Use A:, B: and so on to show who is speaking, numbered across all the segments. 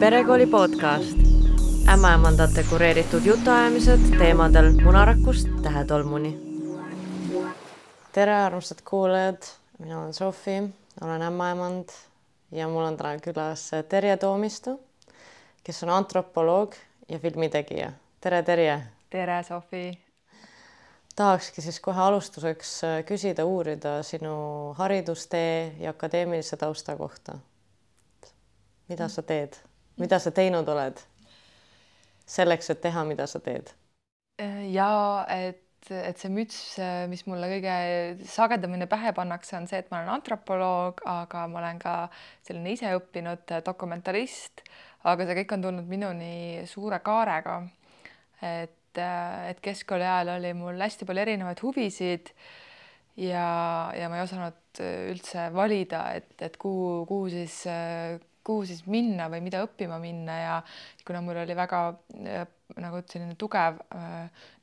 A: perekooli podcast, ämmaemandate kureeritud jutuajamised teemadel munarakust tähetolmuni. tere, armsad kuulajad, mina olen Sofi, olen ämmaemand ja mul on täna külas Terje Toomistu, kes on antropoloog ja filmitegija. tere, Terje.
B: tere, Sofi
A: tahakski siis kohe alustuseks äh, küsida, uurida sinu haridustee ja akadeemilise tausta kohta. mida sa teed, mida sa teinud oled selleks, et teha, mida sa teed?
B: ja et, et see müts, mis mulle kõige sagedamini pähe pannakse, on see, et ma olen antropoloog, aga ma olen ka selline iseõppinud dokumentarist, aga see kõik on tulnud minuni suure kaarega. et et, äh, keskkooli ajal oli mul hästi palju erinevaid huvisid ja, ja ma ei osanud äh, üldse valida, et, et kuhu, kuhu siis, äh, kuhu siis minna või mida õppima minna ja kuna mul oli väga nagu selline tugev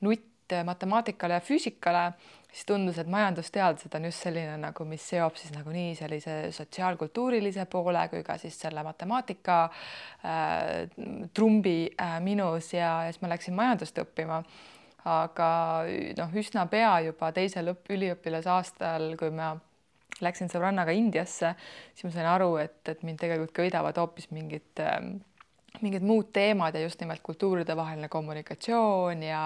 B: nutt matemaatikale ja füüsikale, siis tundus, et majandusteadused on just selline nagu, mis seob siis nagunii sellise sotsiaalkultuurilise poole kui ka siis selle matemaatika äh, trumbi äh, minus ja, ja siis ma läksin majandust õppima. aga noh, üsna pea juba teisel üliõpilasaastal, kui ma läksin sõbrannaga Indiasse, siis ma sain aru, et, et mind tegelikult köidavad hoopis mingid äh, mingid muud teemad ja just nimelt kultuuridevaheline kommunikatsioon ja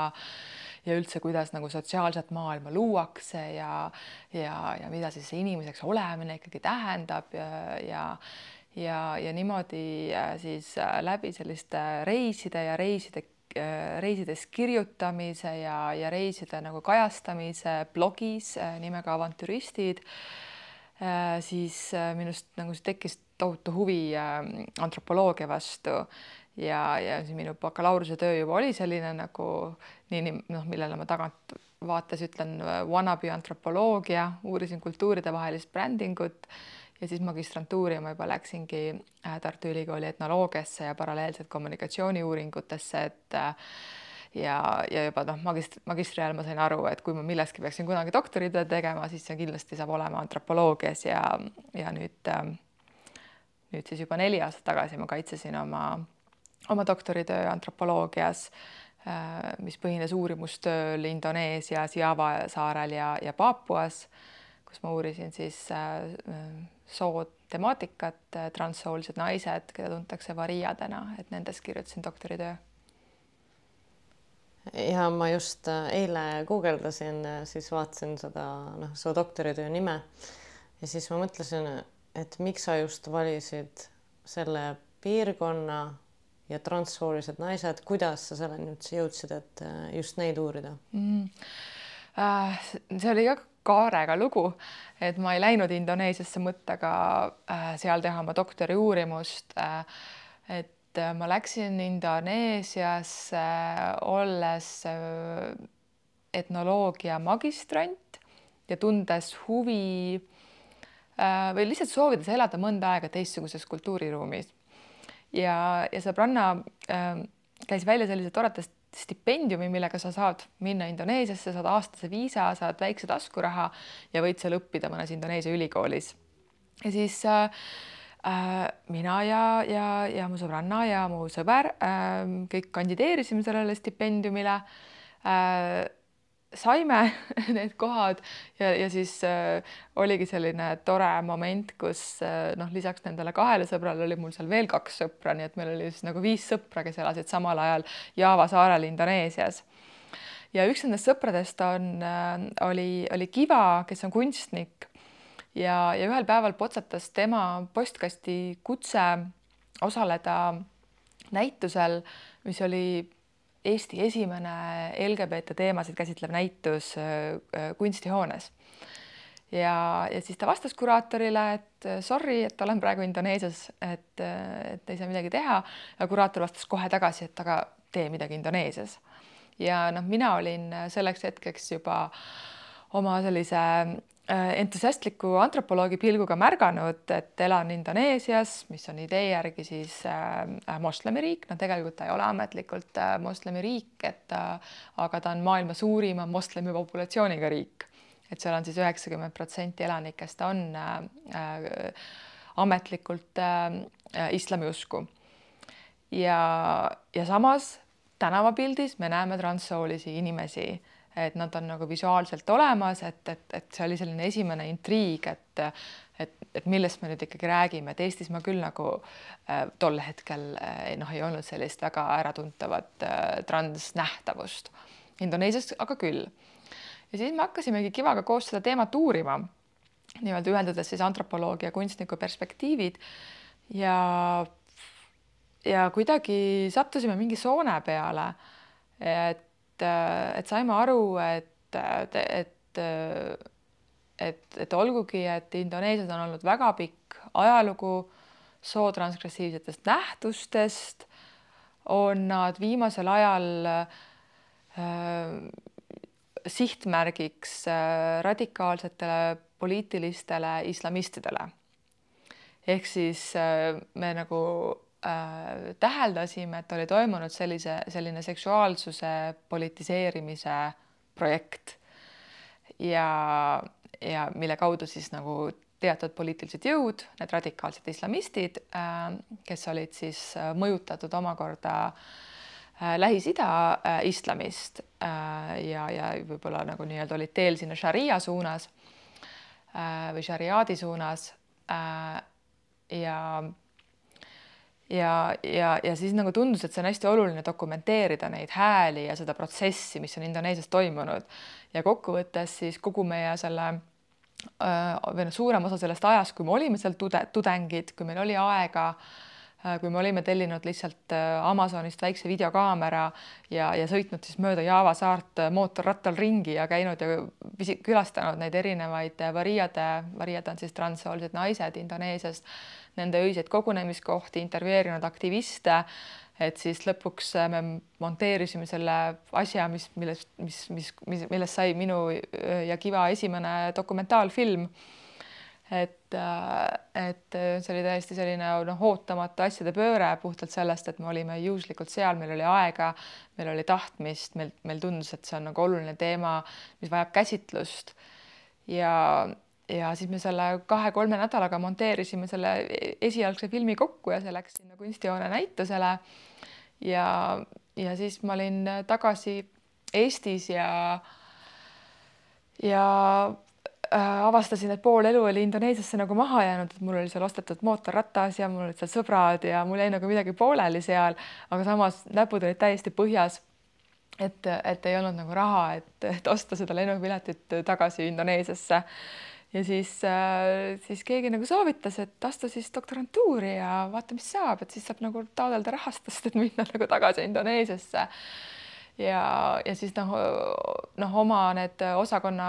B: ja üldse, kuidas nagu sotsiaalset maailma luuakse ja ja, ja mida siis inimeseks olemine ikkagi tähendab ja, ja ja, ja niimoodi äh, siis äh, läbi selliste reiside ja reiside äh, reisides kirjutamise ja, ja reiside nagu kajastamise blogis nimega Avantüristid, siis minust nagu tekkis tohutu huvi antropoloogia vastu. Ja, ja see minu bakalaureuse töö juba oli selline nagu nii, nii noh, millele ma tagant vaates ütlen wannabe antropoloogia, uurisin kultuuridevahelist brändingut ja siis magistrantuuri ma juba läksingi äh, Tartu Ülikooli etnoloogiasse ja paralleelselt kommunikatsiooniuuringutesse, et äh, ja, ja juba noh, magist-, magistri ajal ma sain aru, et kui ma milleski peaksin kunagi doktoritöö tegema, siis see kindlasti saab olema antropoloogias ja, ja nüüd, äh, nüüd siis juba neli aastat tagasi ma kaitsesin oma oma doktoritöö antropoloogias, äh, mis põhines uurimustööl Indoneesias, Java saarel ja, ja Paapuas, kus ma uurisin siis äh, soo temaatikat, äh, transsoolised naised, keda tuntakse variadena, et nendest kirjutasin doktoritöö
A: ja ma just eile guugeldasin, siis vaatasin seda noh, su doktoritöö nime ja siis ma mõtlesin, et miks sa just valisid selle piirkonna ja transsoolised naised, kuidas sa selleni üldse jõudsid, et äh, just neid uurida mm.?
B: see oli ka kaarega lugu, et ma ei läinud Indoneesiasse mõttega äh, seal teha oma doktoriuurimust. et ma läksin Indoneesiasse olles etnoloogia magistrant ja tundes huvi või lihtsalt soovides elada mõnda aega teistsuguses kultuuriruumis ja, ja sõbranna äh, käis välja sellise toreda stipendiumi, millega sa saad minna Indoneesiasse, saad aastase viisa, saad väikse taskuraha ja võid seal õppida mõnes Indoneesia ülikoolis. ja siis äh, äh, mina ja, ja, ja mu sõbranna ja mu sõber äh, kõik kandideerisime sellele stipendiumile äh, saime need kohad ja, ja siis äh, oligi selline tore moment, kus äh, noh, lisaks nendele kahele sõbrale oli mul seal veel kaks sõpra, nii et meil oli siis nagu viis sõpra, kes elasid samal ajal Java saarel Indoneesias. ja üks nendest sõpradest on äh,, oli, oli Kiva, kes on kunstnik ja, ja ühel päeval potsatas tema postkasti kutse osaleda näitusel, mis oli Eesti esimene LGBT teemasid käsitlev näitus äh, äh, kunstihoones. ja, ja siis ta vastas kuraatorile, et äh, sorry, et olen praegu Indoneesias, et, et ei saa midagi teha. ja kuraator vastas kohe tagasi, et aga tee midagi Indoneesias. ja noh, mina olin selleks hetkeks juba oma sellise entusiastliku antropoloogi pilguga märganud, et elan Indoneesias, mis on idee järgi siis äh, moslemiriik, no tegelikult ta ei ole ametlikult äh, moslemiriik, et äh, aga ta on maailma suurima moslemi populatsiooniga riik. et seal on siis üheksakümmend protsenti elanikest on äh, äh, ametlikult äh, islami usku ja, ja samas tänavapildis me näeme transsoolisi inimesi, et nad on nagu visuaalselt olemas, et, et, et see oli selline esimene intriig, et et, et millest me nüüd ikkagi räägime, et Eestis ma küll nagu äh, tol hetkel äh, noh, ei olnud sellist väga äratuntavat äh, transnähtavust. Indoneesias aga küll. ja siis me hakkasimegi Kivaga koos seda teemat uurima, nii-öelda ühendades siis antropoloogia ja kunstniku perspektiivid ja ja kuidagi sattusime mingi soone peale. et, et saime aru, et, et, et, et olgugi, et Indoneesias on olnud väga pikk ajalugu sootransgressiivsetest nähtustest, on nad viimasel ajal äh, sihtmärgiks äh, radikaalsetele poliitilistele islamistidele. ehk siis äh, me nagu äh, täheldasime, et oli toimunud sellise, selline seksuaalsuse politiseerimise projekt. Ja, ja mille kaudu siis nagu teatud poliitilised jõud, need radikaalsed islamistid äh,, kes olid siis äh, mõjutatud omakorda äh, Lähis-Ida äh, islamist äh, ja, ja võib-olla nagu nii-öelda olid teel sinna šaria suunas äh, või šariaadi suunas ja ja, ja, ja siis nagu tundus, et see on hästi oluline dokumenteerida neid hääli ja seda protsessi, mis on Indoneesias toimunud. Ja kokkuvõttes siis kogu meie selle või noh, suurem osa sellest ajast, kui me olime seal tude, tudengid, kui meil oli aega, kui me olime tellinud lihtsalt Amazonist väikse videokaamera ja, ja sõitnud siis mööda Java saart mootorrattal ringi ja käinud ja visi, külastanud neid erinevaid variade, variad on siis transsoolised naised Indoneesiast nende öiseid kogunemiskohti, intervjueerinud aktiviste, et siis lõpuks äh, me monteerisime selle asja, mis, millest, mis, mis, mis, millest sai minu äh, ja Kiva esimene dokumentaalfilm. et, äh, et see oli täiesti selline noh, ootamatu asjade pööre puhtalt sellest, et me olime juhuslikult seal, meil oli aega, meil oli tahtmist, meil, meil tundus, et see on nagu oluline teema, mis vajab käsitlust ja ja siis me selle kahe-kolme nädalaga monteerisime selle esialgse filmi kokku ja see läks sinna kunstihoone näitusele. ja, ja siis ma olin tagasi Eestis ja, ja äh, avastasin, et pool elu oli Indoneesiasse nagu maha jäänud, et mul oli seal ostetud mootorratas ja mul olid seal sõbrad ja mul jäi nagu midagi pooleli seal, aga samas näpud olid täiesti põhjas. et, et ei olnud nagu raha, et, et osta seda lennupiletit tagasi Indoneesiasse ja siis, äh, siis keegi nagu soovitas, et astu siis doktorantuuri ja vaata, mis saab, et siis saab nagu taotleda rahastust, et minna nagu tagasi Indoneesiasse. ja, ja siis noh, noh, oma need osakonna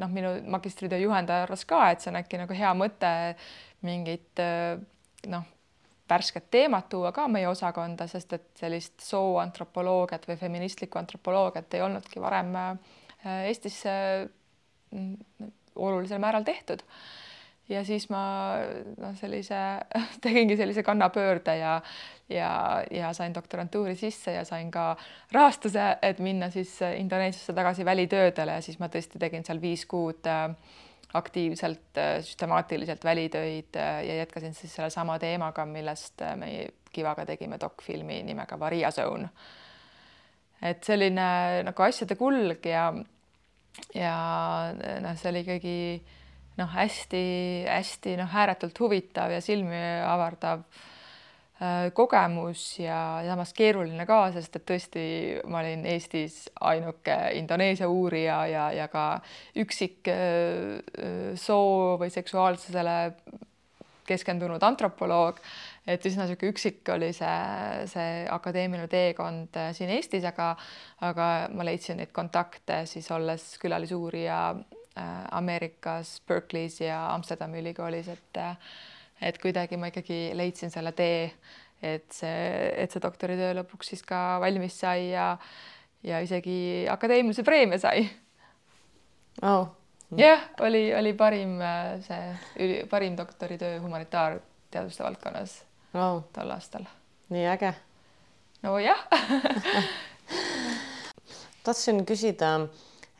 B: noh, minu magistritöö juhendaja arvas ka, et see on äkki nagu hea mõte mingit noh, värsket teemat tuua ka meie osakonda, sest et sellist sooantropoloogiat või feministlikku antropoloogiat ei olnudki varem äh, Eestis olulisel määral tehtud. ja siis ma noh, sellise tegingi sellise kannapöörde ja ja, ja sain doktorantuuri sisse ja sain ka rahastuse, et minna siis Indoneesiasse tagasi välitöödele ja siis ma tõesti tegin seal viis kuud äh, aktiivselt äh, süstemaatiliselt välitöid äh, ja jätkasin siis sellesama teemaga, millest me Kivaga tegime dokfilmi nimega Varia Zone. et selline nagu asjade kulg ja ja noh, see oli ikkagi noh, hästi-hästi noh, ääretult huvitav ja silmi avardav äh, kogemus ja samas keeruline ka, sest et tõesti ma olin Eestis ainuke Indoneesia uurija ja, ja ka üksik äh, soo või seksuaalsusele keskendunud antropoloog et üsna niisugune üksik oli see, see akadeemiline teekond äh, siin Eestis, aga, aga ma leidsin neid kontakte siis olles külalisuurija äh, Ameerikas Berkeley's ja Amsterdami ülikoolis, et äh, et kuidagi ma ikkagi leidsin selle tee, et see, et see doktoritöö lõpuks siis ka valmis sai ja ja isegi akadeemilise preemia sai.
A: Oh..
B: jah, oli, oli parim see parim doktoritöö humanitaarteaduste valdkonnas
A: wow.
B: tol aastal.
A: nii äge.
B: nojah
A: tahtsin küsida,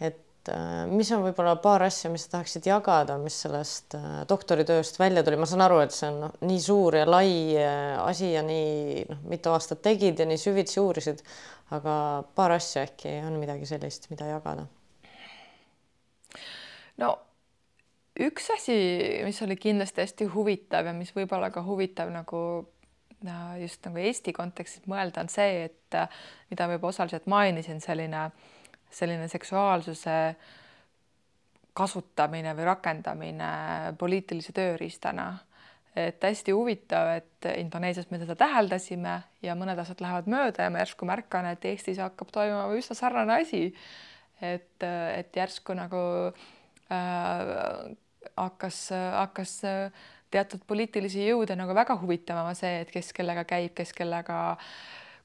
A: et et äh, mis on võib-olla paar asja, mis sa tahaksid jagada, mis sellest äh, doktoritööst välja tuli, ma saan aru, et see on noh, nii suur ja lai äh, asi ja nii noh, mitu aastat tegid ja nii süvitsi uurisid, aga paar asja äkki on midagi sellist, mida jagada?
B: no üks asi, mis oli kindlasti hästi huvitav ja mis võib-olla ka huvitav nagu just nagu Eesti kontekstis mõelda, on see, et mida ma juba osaliselt mainisin, selline äh, selline seksuaalsuse kasutamine või rakendamine poliitilise tööriistana. et hästi huvitav, et Indoneesias me seda täheldasime ja mõned asjad lähevad mööda ja ma järsku märkan, et Eestis hakkab toimuma üsna sarnane asi. et, et järsku nagu äh, hakkas, hakkas teatud poliitilisi jõude nagu väga huvitama see, et kes kellega käib, kes kellega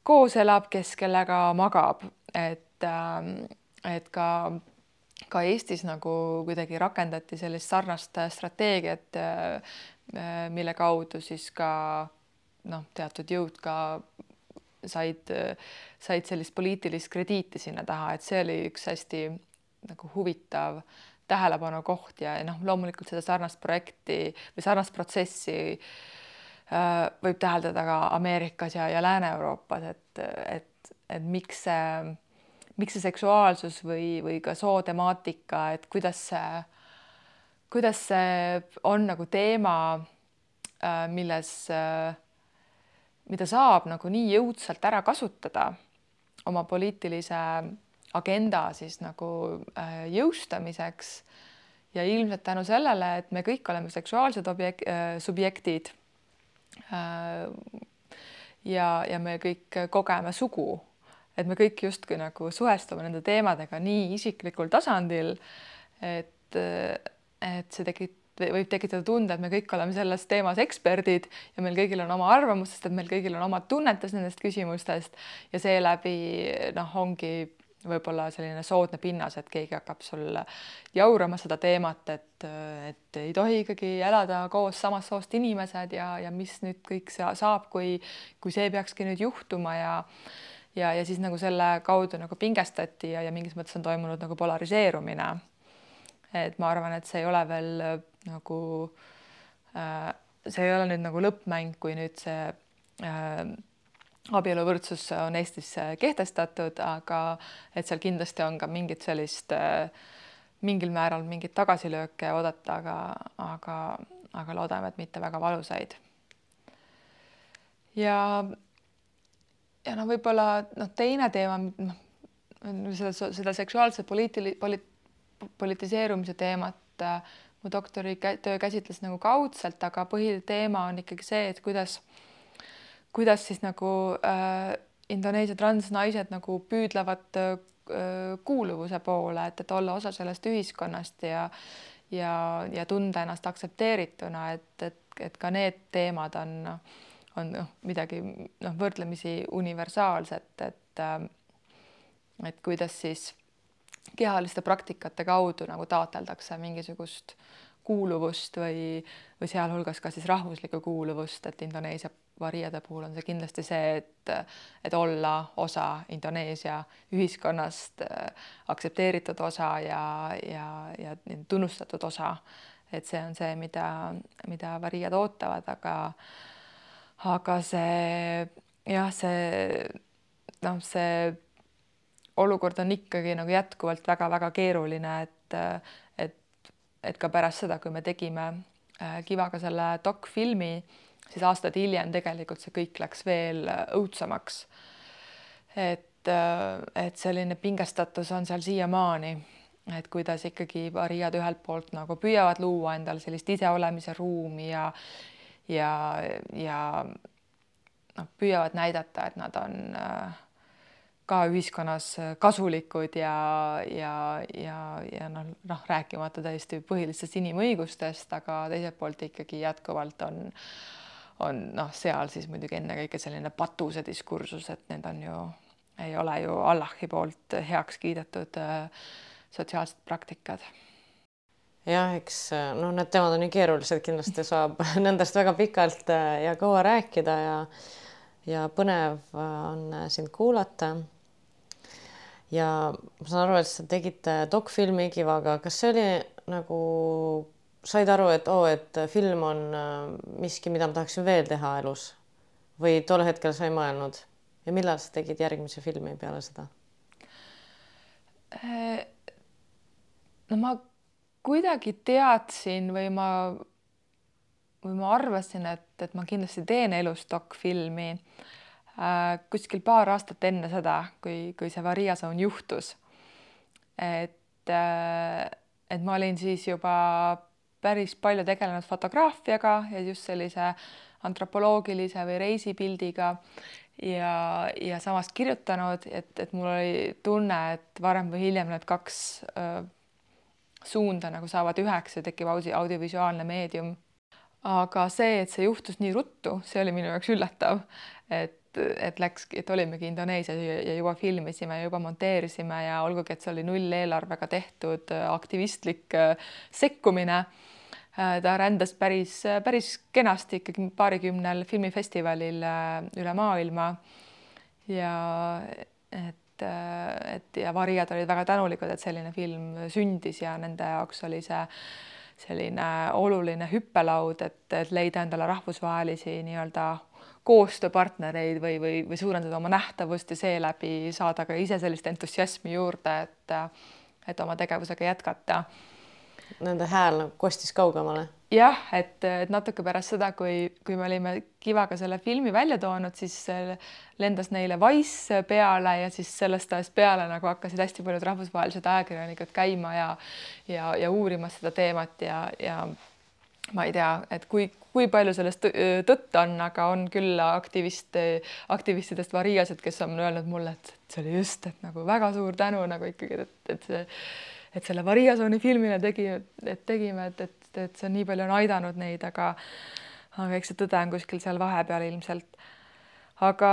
B: koos elab, kes kellega magab, et ähm, et ka, ka Eestis nagu kuidagi rakendati sellist sarnast strateegiat, äh, mille kaudu siis ka noh, teatud jõud ka said, said sellist poliitilist krediiti sinna taha, et see oli üks hästi nagu huvitav tähelepanu koht ja noh, loomulikult seda sarnast projekti või sarnast protsessi äh, võib täheldada ka Ameerikas ja, ja Lääne-Euroopas, et, et, et miks see miks see seksuaalsus või, või ka sootemaatika, et kuidas see, kuidas see on nagu teema, äh, milles, äh, mida saab nagu nii jõudsalt ära kasutada oma poliitilise agenda siis nagu äh, jõustamiseks ja ilmselt tänu sellele, et me kõik oleme seksuaalsed objek-, subjektid. ja, ja me kõik kogeme sugu et me kõik justkui nagu suhestume nende teemadega nii isiklikul tasandil, et, et see tekib võib tekitada tunde, et me kõik oleme selles teemas eksperdid ja meil kõigil on oma arvamus, sest et meil kõigil on omad tunnetus nendest küsimustest ja seeläbi noh, ongi võib-olla selline soodne pinnas, et keegi hakkab sul jaurama seda teemat, et, et ei tohi ikkagi elada koos samast soost inimesed ja, ja mis nüüd kõik saab, kui, kui see peakski nüüd juhtuma ja ja, ja siis nagu selle kaudu nagu pingestati ja, ja mingis mõttes on toimunud nagu polariseerumine. et ma arvan, et see ei ole veel nagu äh,, see ei ole nüüd nagu lõppmäng, kui nüüd see äh, abieluvõrdsus on Eestis äh, kehtestatud, aga et seal kindlasti on ka mingit sellist äh, mingil määral mingeid tagasilööke oodata, aga, aga, aga loodame, et mitte väga valusaid. ja ja noh, võib-olla noh, teine teema, noh seda, seda seksuaalse poliitili-, poli-, politiseerumise teemat äh, mu doktoritöö käsitles nagu kaudselt, aga põhiteema on ikkagi see, et kuidas, kuidas siis nagu äh, Indoneesia transnaised nagu püüdlevad äh, kuuluvuse poole, et, et olla osa sellest ühiskonnast ja ja, ja tunda ennast aktsepteerituna, et, et, et ka need teemad on on noh, midagi noh, võrdlemisi universaalset, et äh, et kuidas siis kehaliste praktikate kaudu nagu taotleldakse mingisugust kuuluvust või, või sealhulgas ka siis rahvuslikku kuuluvust, et Indoneesia variade puhul on see kindlasti see, et, et olla osa Indoneesia ühiskonnast, aktsepteeritud osa ja, ja, ja tunnustatud osa. et see on see, mida, mida variad ootavad, aga aga see jah, see noh, see olukord on ikkagi nagu jätkuvalt väga-väga keeruline, et et, et ka pärast seda, kui me tegime äh, Kivaga selle dokfilmi, siis aastaid hiljem tegelikult see kõik läks veel õudsemaks. et, äh, et selline pingestatus on seal siiamaani, et kuidas ikkagi variad ühelt poolt nagu püüavad luua endale sellist iseolemise ruumi ja ja, ja noh, püüavad näidata, et nad on äh, ka ühiskonnas kasulikud ja, ja, ja, ja noh, noh, rääkimata täiesti põhilistest inimõigustest, aga teiselt poolt ikkagi jätkuvalt on, on noh, seal siis muidugi ennekõike selline patuse diskursus, et need on ju, ei ole ju Allahi poolt heaks kiidetud äh, sotsiaalsed praktikad
A: jah, eks noh, need teemad on nii keerulised, kindlasti saab nendest väga pikalt äh, ja kaua rääkida ja ja põnev äh, on sind kuulata. ja ma saan aru, et sa tegid dokfilmi Kivaga, kas see oli nagu, said aru, et oo oh,, et film on miski, mida ma tahaksin veel teha elus või tol hetkel sa ei mõelnud ja millal sa tegid järgmise filmi peale seda?
B: no ma kuidagi teadsin või ma, või ma arvasin, et, et ma kindlasti teen elus dokfilmi äh, kuskil paar aastat enne seda, kui, kui see Varia Zone juhtus. et äh,, et ma olin siis juba päris palju tegelenud fotograafiaga ja just sellise antropoloogilise või reisipildiga ja, ja samas kirjutanud, et, et mul oli tunne, et varem või hiljem need kaks äh, suunda nagu saavad üheks ja tekib audi, audiovisuaalne meedium. aga see, et see juhtus nii ruttu, see oli minu jaoks üllatav, et, et läks, et olimegi Indoneesias ja, juba filmisime, juba monteerisime ja olgugi, et see oli nulleelarvega tehtud aktivistlik sekkumine ta rändas päris, päris kenasti ikkagi paarikümnel filmifestivalil äh, üle maailma. ja et, et ja varijad olid väga tänulikud, et selline film sündis ja nende jaoks oli see selline oluline hüppelaud, et, et leida endale rahvusvahelisi nii-öelda koostööpartnereid või, või, või suurendada oma nähtavust ja seeläbi saada ka ise sellist entusiasmi juurde, et et oma tegevusega jätkata.
A: Nende hääl nagu kostis kaugemale.
B: Jah, et, et natuke pärast seda, kui, kui me olime Kivaga selle filmi välja toonud, siis lendas neile Wise peale ja siis sellest ajast peale nagu hakkasid hästi paljud rahvusvahelised ajakirjanikud käima ja ja, ja uurima seda teemat ja, ja ma ei tea, et kui, kui palju sellest tõtt on, aga on küll aktiviste, aktivistidest variased, kes on öelnud mulle, et see oli just, et nagu väga suur tänu nagu ikkagi, et, et see, et selle Variasooni filmile tegi, et tegime, et, et et, see nii palju on aidanud neid, aga aga eks see tõde on kuskil seal vahepeal ilmselt. aga,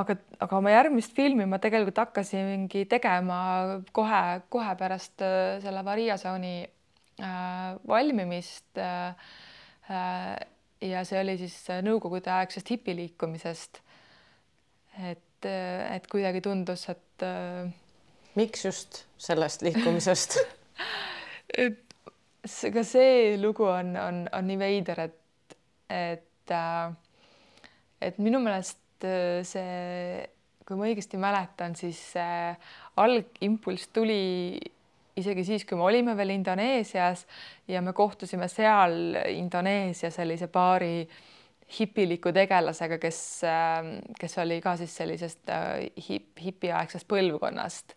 B: aga, aga oma järgmist filmi ma tegelikult hakkasingi tegema kohe-kohe pärast äh, selle Variasooni äh, valmimist äh,. äh ja see oli siis nõukogudeaegsest hipiliikumisest. et, äh, et kuidagi tundus, et äh,
A: miks just sellest liikumisest?
B: Et ka see lugu on, on, on nii veider, et, et, äh, et minu meelest äh, see, kui ma õigesti mäletan, siis see algimpulss tuli isegi siis, kui me olime veel Indoneesias ja me kohtusime seal Indoneesia sellise paari hipiliku tegelasega, kes, äh, kes oli ka siis sellisest hip, hipiaegsest põlvkonnast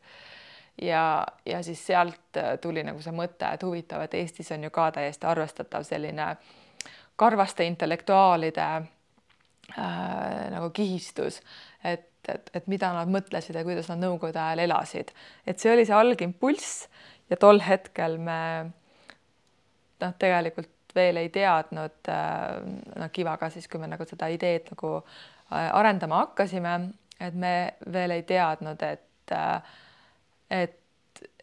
B: ja, ja siis sealt äh, tuli nagu see mõte, et huvitav, et Eestis on ju ka täiesti arvestatav selline karvaste intellektuaalide äh, nagu kihistus, et, et, et mida nad mõtlesid ja kuidas nad nõukogude ajal elasid, et see oli see algimpulss ja tol hetkel me noh, tegelikult veel ei teadnud äh, noh, Kivaga siis, kui me nagu seda ideed nagu äh, arendama hakkasime, et me veel ei teadnud, et äh, et,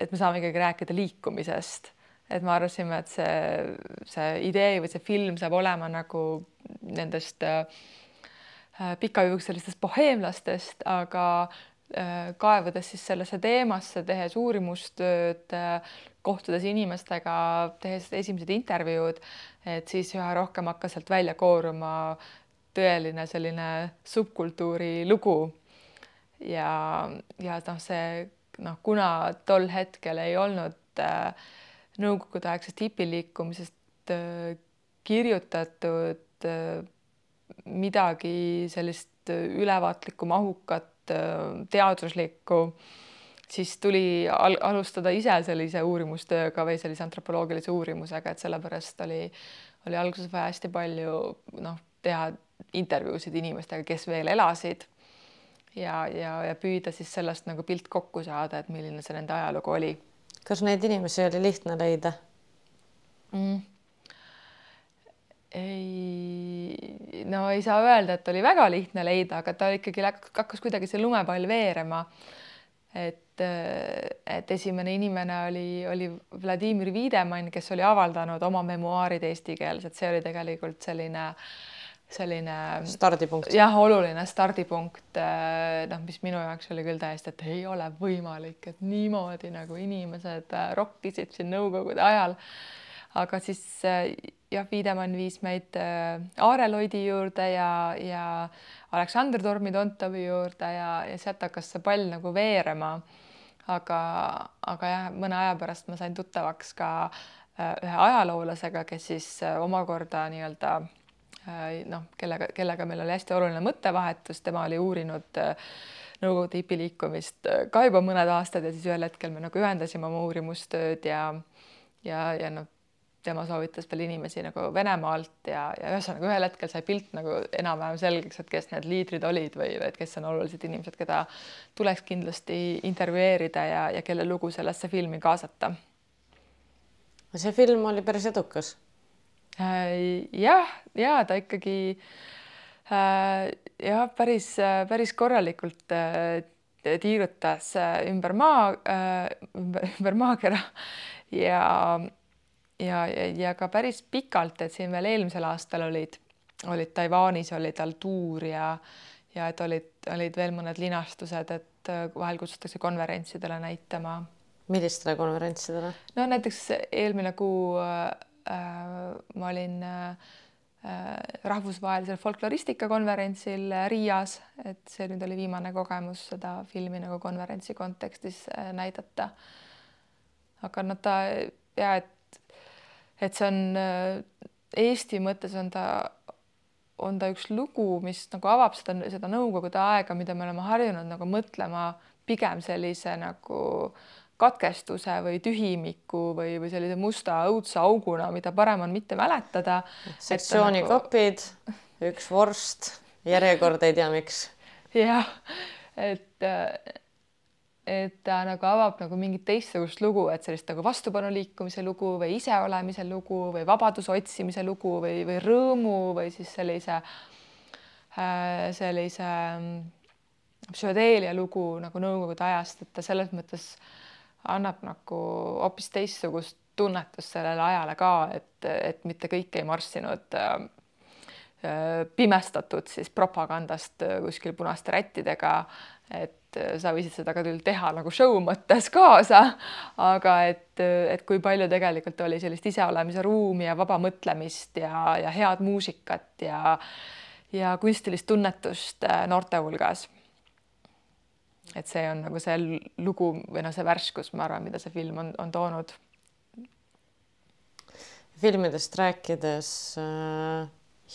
B: et me saame ikkagi rääkida liikumisest, et me arvasime, et see, see idee või see film saab olema nagu nendest äh, pikajuukselistest boheemlastest, aga äh, kaevudes siis sellesse teemasse, tehes uurimustööd äh,, kohtudes inimestega, tehes esimesed intervjuud, et siis üha rohkem hakkas sealt välja kooruma tõeline selline subkultuuri lugu. ja, ja noh, see noh, kuna tol hetkel ei olnud äh, nõukogudeaegsest hipiliikumisest äh, kirjutatud äh, midagi sellist äh, ülevaatlikku, mahukat äh,, teaduslikku, siis tuli al alustada ise sellise uurimustööga või sellise antropoloogilise uurimusega, et sellepärast oli, oli alguses vaja hästi palju noh, teha intervjuusid inimestega, kes veel elasid ja, ja, ja püüda siis sellest nagu pilt kokku saada, et milline see nende ajalugu oli.
A: kas neid inimesi oli lihtne leida
B: mm.? ei, no ei saa öelda, et oli väga lihtne leida, aga ta ikkagi hakkas kuidagi see lumepall veerema. et, et esimene inimene oli, oli Vladimir Wiedemann, kes oli avaldanud oma memuaarid eestikeelsed, see oli tegelikult selline selline
A: stardipunkt.
B: jah, oluline stardipunkt, äh, noh, mis minu jaoks oli küll täiesti, et ei ole võimalik, et niimoodi nagu inimesed äh, rokkisid siin nõukogude ajal. aga siis äh, jah, Wiedemann viis meid Aare Loidi juurde ja, ja Aleksandr Tormi-Tontovi juurde ja, ja sealt hakkas see pall nagu veerema. aga, aga jah, mõne aja pärast ma sain tuttavaks ka ühe ajaloolasega, kes siis omakorda nii-öelda noh, kellega, kellega meil oli hästi oluline mõttevahetus, tema oli uurinud äh, Nõukogude hipiliikumist äh, ka juba mõned aastad ja siis ühel hetkel me nagu ühendasime oma uurimustööd ja ja, ja noh, tema soovitas veel inimesi nagu Venemaalt ja, ja ühesõnaga ühel hetkel sai pilt nagu enam-vähem selgeks, et kes need liidrid olid või et kes on olulised inimesed, keda tuleks kindlasti intervjueerida ja, ja kelle lugu sellesse filmi kaasata.
A: see film oli päris edukas
B: Äh, jah, ja ta ikkagi äh, jah, päris, päris korralikult äh, tiirutas ümber maa, ümber, ümber maakera ja, ja, ja ka päris pikalt, et siin veel eelmisel aastal olid, olid Taiwanis oli tal tuur ja, ja et olid, olid veel mõned linastused, et vahel kutsutakse konverentsidele näitama.
A: millistele konverentsidele?
B: no näiteks eelmine kuu Äh, ma olin äh, äh, rahvusvahelisel folkloristika konverentsil Riias, et see nüüd oli viimane kogemus seda filmi nagu konverentsi kontekstis näidata. aga noh, ta ja et, et see on Eesti mõttes on ta, on ta üks lugu, mis nagu avab seda, seda nõukogude aega, mida me oleme harjunud nagu mõtlema pigem sellise nagu äh, katkestuse või tühimiku või, või sellise musta õudse auguna, mida parem on mitte mäletada.
A: sektsioonikopid nagu..., üks vorst, järjekord ei tea miks.
B: jah, et, et ta nagu avab nagu mingit teistsugust lugu, et sellist nagu vastupanuliikumise lugu või iseolemise lugu või vabaduse otsimise lugu või, või rõõmu või siis sellise, sellise psühhedeelia lugu nagu Nõukogude ajast, et ta selles mõttes äh, annab nagu hoopis teistsugust tunnetust sellele ajale ka, et, et mitte kõik ei marssinud äh, äh pimestatud siis propagandast äh, kuskil punaste rättidega, et äh, sa võisid seda ka küll teha nagu show mõttes kaasa, aga et, et kui palju tegelikult oli sellist iseolemise ruumi ja vaba mõtlemist ja, ja head muusikat ja ja kunstilist tunnetust noorte hulgas et see on nagu see lugu või noh, see värskus, ma arvan, mida see film on, on toonud.
A: filmidest rääkides äh,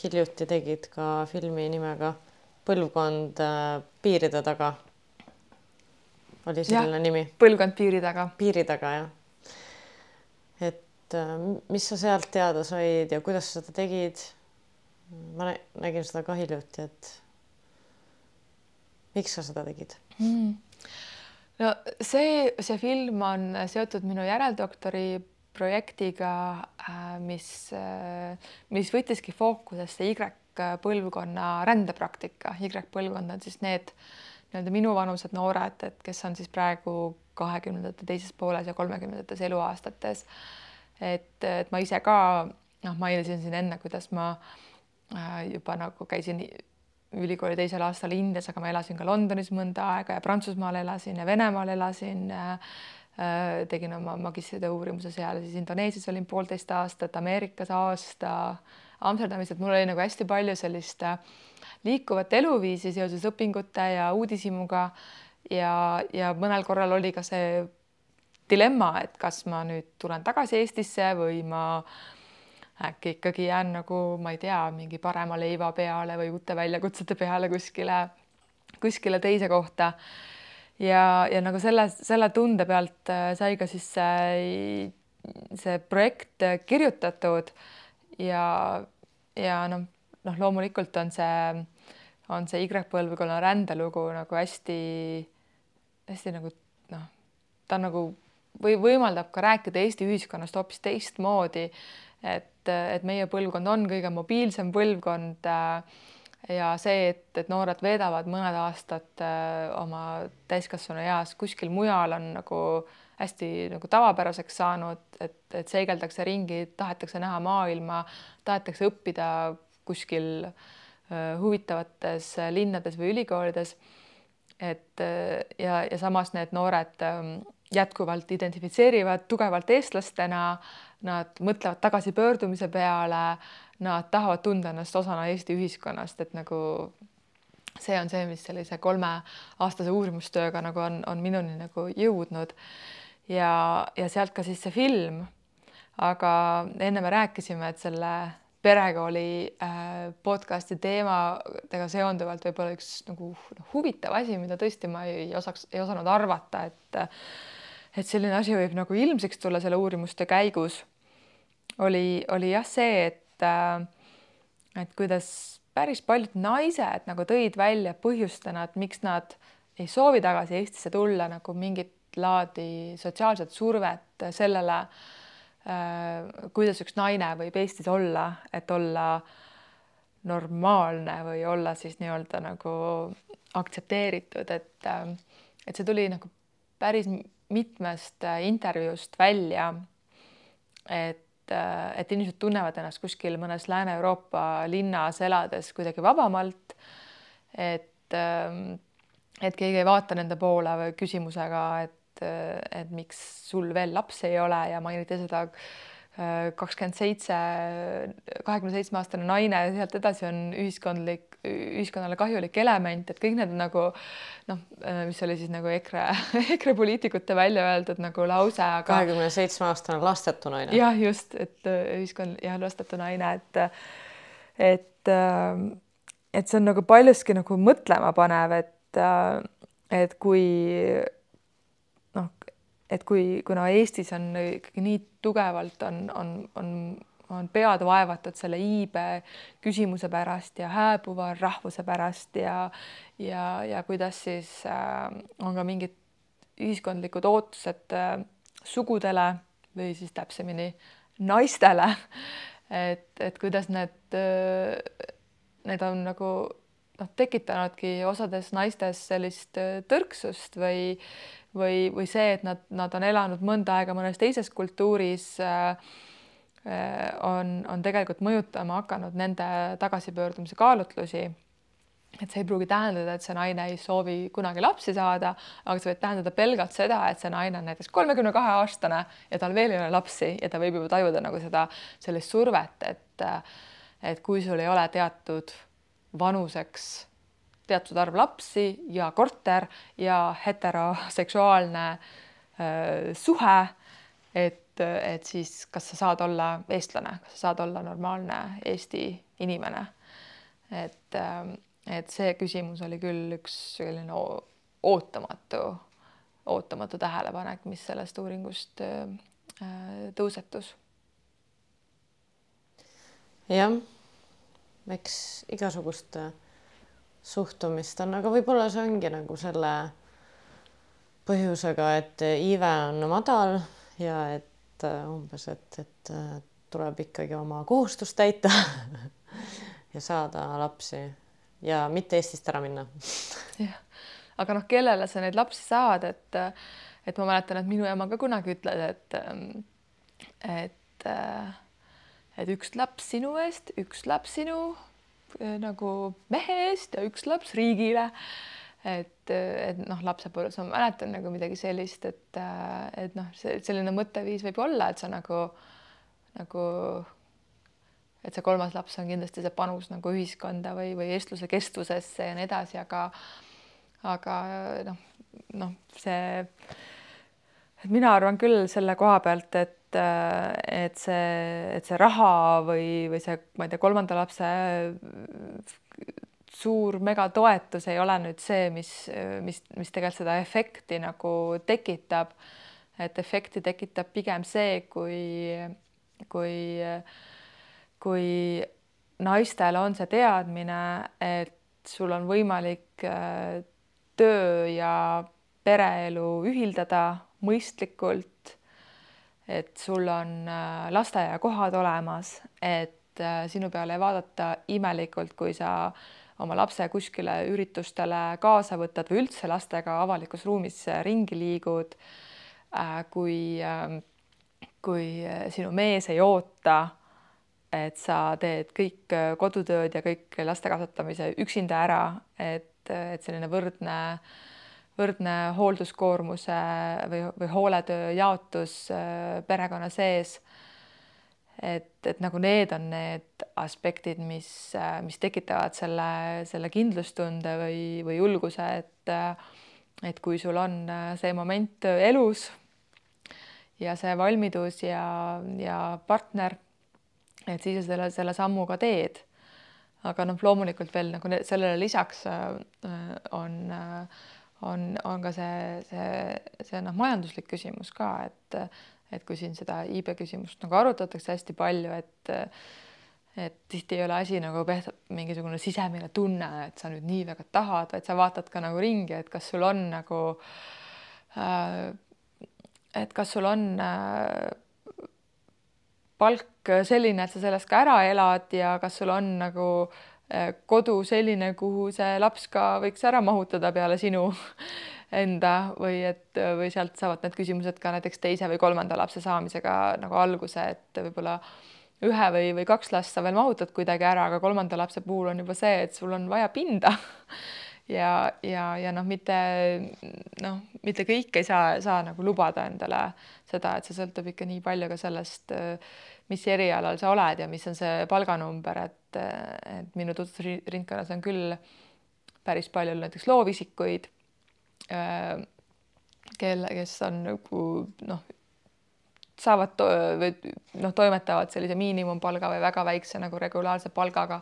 A: hiljuti tegid ka filmi nimega Põlvkond äh, piiride taga. oli selline nimi?
B: Põlvkond piiri taga.
A: piiri taga jah. et äh, mis sa sealt teada said ja kuidas sa seda tegid? ma nägin seda ka hiljuti, et miks sa seda tegid mm.?
B: no see, see film on seotud minu järeldoktori projektiga, äh, mis, äh, mis võttiski fookusesse Y-põlvkonna rändepraktika. Y-põlvkond on siis need nii-öelda minuvanused noored, et kes on siis praegu kahekümnendate teises pooles ja kolmekümnendates eluaastates. et, et ma ise ka noh, mainisin siin enne, kuidas ma äh, juba nagu käisin ülikooli teisel aastal Indias, aga ma elasin ka Londonis mõnda aega ja Prantsusmaal elasin ja Venemaal elasin äh,. tegin oma magistritöö uurimuse seal, siis Indoneesias olin poolteist aastat, Ameerikas aasta, Amsterdamis, et mul oli nagu hästi palju sellist äh, liikuvat eluviisi seoses õpingute ja uudishimuga ja, ja mõnel korral oli ka see dilemma, et kas ma nüüd tulen tagasi Eestisse või ma äh, äkki ikkagi jään nagu, ma ei tea, mingi parema leiva peale või uute väljakutsete peale kuskile, kuskile teise kohta. ja, ja nagu selle, selle tunde pealt äh, sai ka siis see, see projekt kirjutatud ja, ja noh, noh, loomulikult on see, on see Y-põlvkonna rändelugu nagu hästi, hästi nagu noh, ta on nagu või võimaldab ka rääkida Eesti ühiskonnast hoopis teistmoodi et, et meie põlvkond on kõige mobiilsem põlvkond äh, ja see, et, et noored veedavad mõned aastad äh, oma täiskasvanu eas kuskil mujal, on nagu hästi nagu tavapäraseks saanud, et, et seigeldakse ringi, tahetakse näha maailma, tahetakse õppida kuskil äh, huvitavates linnades või ülikoolides. et ja, ja samas need noored ähm, jätkuvalt identifitseerivad tugevalt eestlastena, nad mõtlevad tagasipöördumise peale, nad tahavad tunda ennast osana Eesti ühiskonnast, et nagu see on see, mis sellise kolmeaastase uurimustööga nagu on, on minuni nagu jõudnud. ja, ja sealt ka siis see film. aga enne me rääkisime, et selle perekooli äh, podcasti teemadega seonduvalt võib-olla üks nagu noh, huvitav asi, mida tõesti ma ei osaks, ei osanud arvata, et et selline asi võib nagu ilmsiks tulla selle uurimuste käigus, oli, oli jah see, et äh, et kuidas päris paljud naised nagu tõid välja põhjustena, et miks nad ei soovi tagasi Eestisse tulla nagu mingit laadi sotsiaalset survet sellele Äh, kuidas üks naine võib Eestis olla, et olla normaalne või olla siis nii-öelda nagu aktsepteeritud, et äh, et see tuli nagu päris mitmest äh, intervjuust välja. et, et inimesed tunnevad ennast kuskil mõnes Lääne-Euroopa linnas elades kuidagi vabamalt. et, et keegi ei vaata nende poole küsimusega, et et, et miks sul veel lapsi ei ole ja mainiti seda äh, kakskümmend seitse, kahekümne seitsme aastane naine sealt edasi on ühiskondlik, ühiskonnale kahjulik element, et kõik need nagu noh, äh, mis oli siis nagu EKRE, EKRE poliitikute välja öeldud nagu lause, aga.
A: kahekümne seitsme aastane lastetu naine.
B: jah, just, et äh, ühiskond jah, lastetu naine, et, et, et see on nagu paljuski nagu mõtlema panev, et, et kui et kui, kuna Eestis on ikkagi nii tugevalt on, on, on, on pead vaevatud selle iibe küsimuse pärast ja hääbuva rahvuse pärast ja ja, ja kuidas siis äh, on ka mingid ühiskondlikud ootused äh, sugudele või siis täpsemini naistele. et, et kuidas need äh,, need on nagu noh, tekitanudki osades naistes sellist äh, tõrksust või või, või see, et nad, nad on elanud mõnda aega mõnes teises kultuuris äh, on, on tegelikult mõjutama hakanud nende tagasipöördumise kaalutlusi. et see ei pruugi tähendada, et see naine ei soovi kunagi lapsi saada, aga see võib tähendada pelgalt seda, et see naine on näiteks kolmekümne kahe aastane ja tal veel ei ole lapsi ja ta võib juba tajuda nagu seda sellist survet, et et kui sul ei ole teatud vanuseks teatud arv lapsi ja korter ja heteroseksuaalne äh, suhe. et, et siis, kas sa saad olla eestlane, kas sa saad olla normaalne Eesti inimene. et äh,, et see küsimus oli küll üks selline ootamatu, ootamatu tähelepanek, mis sellest uuringust äh, tõusetus.
A: jah, eks igasugust äh suhtumist on, aga võib-olla see ongi nagu selle põhjusega, et iive on madal ja et äh, umbes, et, et äh, tuleb ikkagi oma kohustust täita ja saada lapsi ja mitte Eestist ära minna.
B: jah, aga noh, kellele sa neid lapsi saad, et, et ma mäletan, et minu ema ka kunagi ütles, et, et, et üks laps sinu eest, üks laps sinu Äh, nagu mehe eest ja üks laps riigile. Et, et noh, lapsepõlves ma mäletan nagu midagi sellist, et, et noh, selline mõtteviis võib olla, et sa nagu, nagu et see kolmas laps on kindlasti see panus nagu ühiskonda või, või eestluse kestvusesse ja nii edasi, aga aga noh, noh, see, et mina arvan küll selle koha pealt, et et see, et see raha või, või see, ma ei tea, kolmanda lapse suur megatoetus ei ole nüüd see, mis, mis, mis tegelikult seda efekti nagu tekitab. et efekti tekitab pigem see, kui, kui, kui naistel on see teadmine, et sul on võimalik äh, töö ja pereelu ühildada mõistlikult et sul on äh, lasteaiakohad olemas, et äh, sinu peale ei vaadata imelikult, kui sa oma lapse kuskile üritustele kaasa võtad või üldse lastega avalikus ruumis ringi liigud. Äh, kui, ähm, kui sinu mees ei oota et sa teed kõik kodutööd ja kõik laste kasvatamise üksinda ära, et, et selline võrdne, võrdne hoolduskoormuse või, või hooletöö jaotus perekonna sees et, et nagu need on need aspektid, mis, mis tekitavad selle, selle kindlustunde või, või julguse, et, et kui sul on see moment elus ja see valmidus ja, ja partner, et siis sa selle, selle sammu ka teed. aga noh, loomulikult veel nagu sellele lisaks on, on, on ka see, see, see noh, majanduslik küsimus ka, et et kui siin seda iibe küsimust nagu arutatakse hästi palju, et et tihti ei ole asi nagu mingisugune sisemine tunne, et sa nüüd nii väga tahad, vaid sa vaatad ka nagu ringi, et kas sul on nagu äh, et kas sul on äh, palk selline, et sa sellest ka ära elad ja kas sul on nagu äh, kodu selline, kuhu see laps ka võiks ära mahutada peale sinu enda või et või sealt saavad need küsimused ka näiteks teise või kolmanda lapse saamisega nagu alguse, et võib-olla ühe või, või kaks last sa veel mahutad kuidagi ära, aga kolmanda lapse puhul on juba see, et sul on vaja pinda. Ja, ja, ja noh, mitte noh, mitte kõik ei saa, saa nagu lubada endale seda, et see sõltub ikka nii palju ka sellest, mis erialal sa oled ja mis on see palganumber, et, et minu tutvusringkonnas on küll päris palju näiteks loovisikuid Äh, kelle, kes on nagu noh, saavad to või noh, toimetavad sellise miinimumpalga või väga väikse nagu regulaarse palgaga,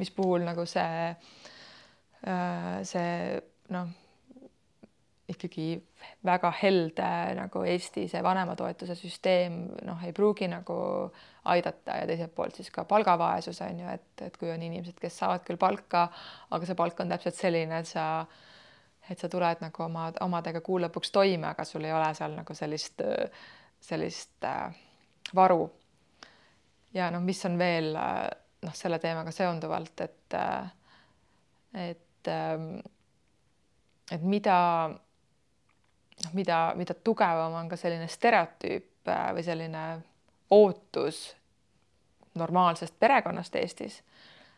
B: mis puhul nagu see, äh, see noh, ikkagi väga helde nagu Eesti see vanematoetuse süsteem noh, ei pruugi nagu aidata ja teiselt poolt siis ka palgavaesus on ju, et, et kui on inimesed, kes saavad küll palka, aga see palk on täpselt selline, et sa et sa tuled nagu oma omadega kuu lõpuks toime, aga sul ei ole seal nagu sellist, sellist äh, varu. ja noh, mis on veel äh, noh, selle teemaga seonduvalt, et äh,, et äh,, et mida, noh, mida, mida tugevam on ka selline stereotüüp äh, või selline ootus normaalsest perekonnast Eestis,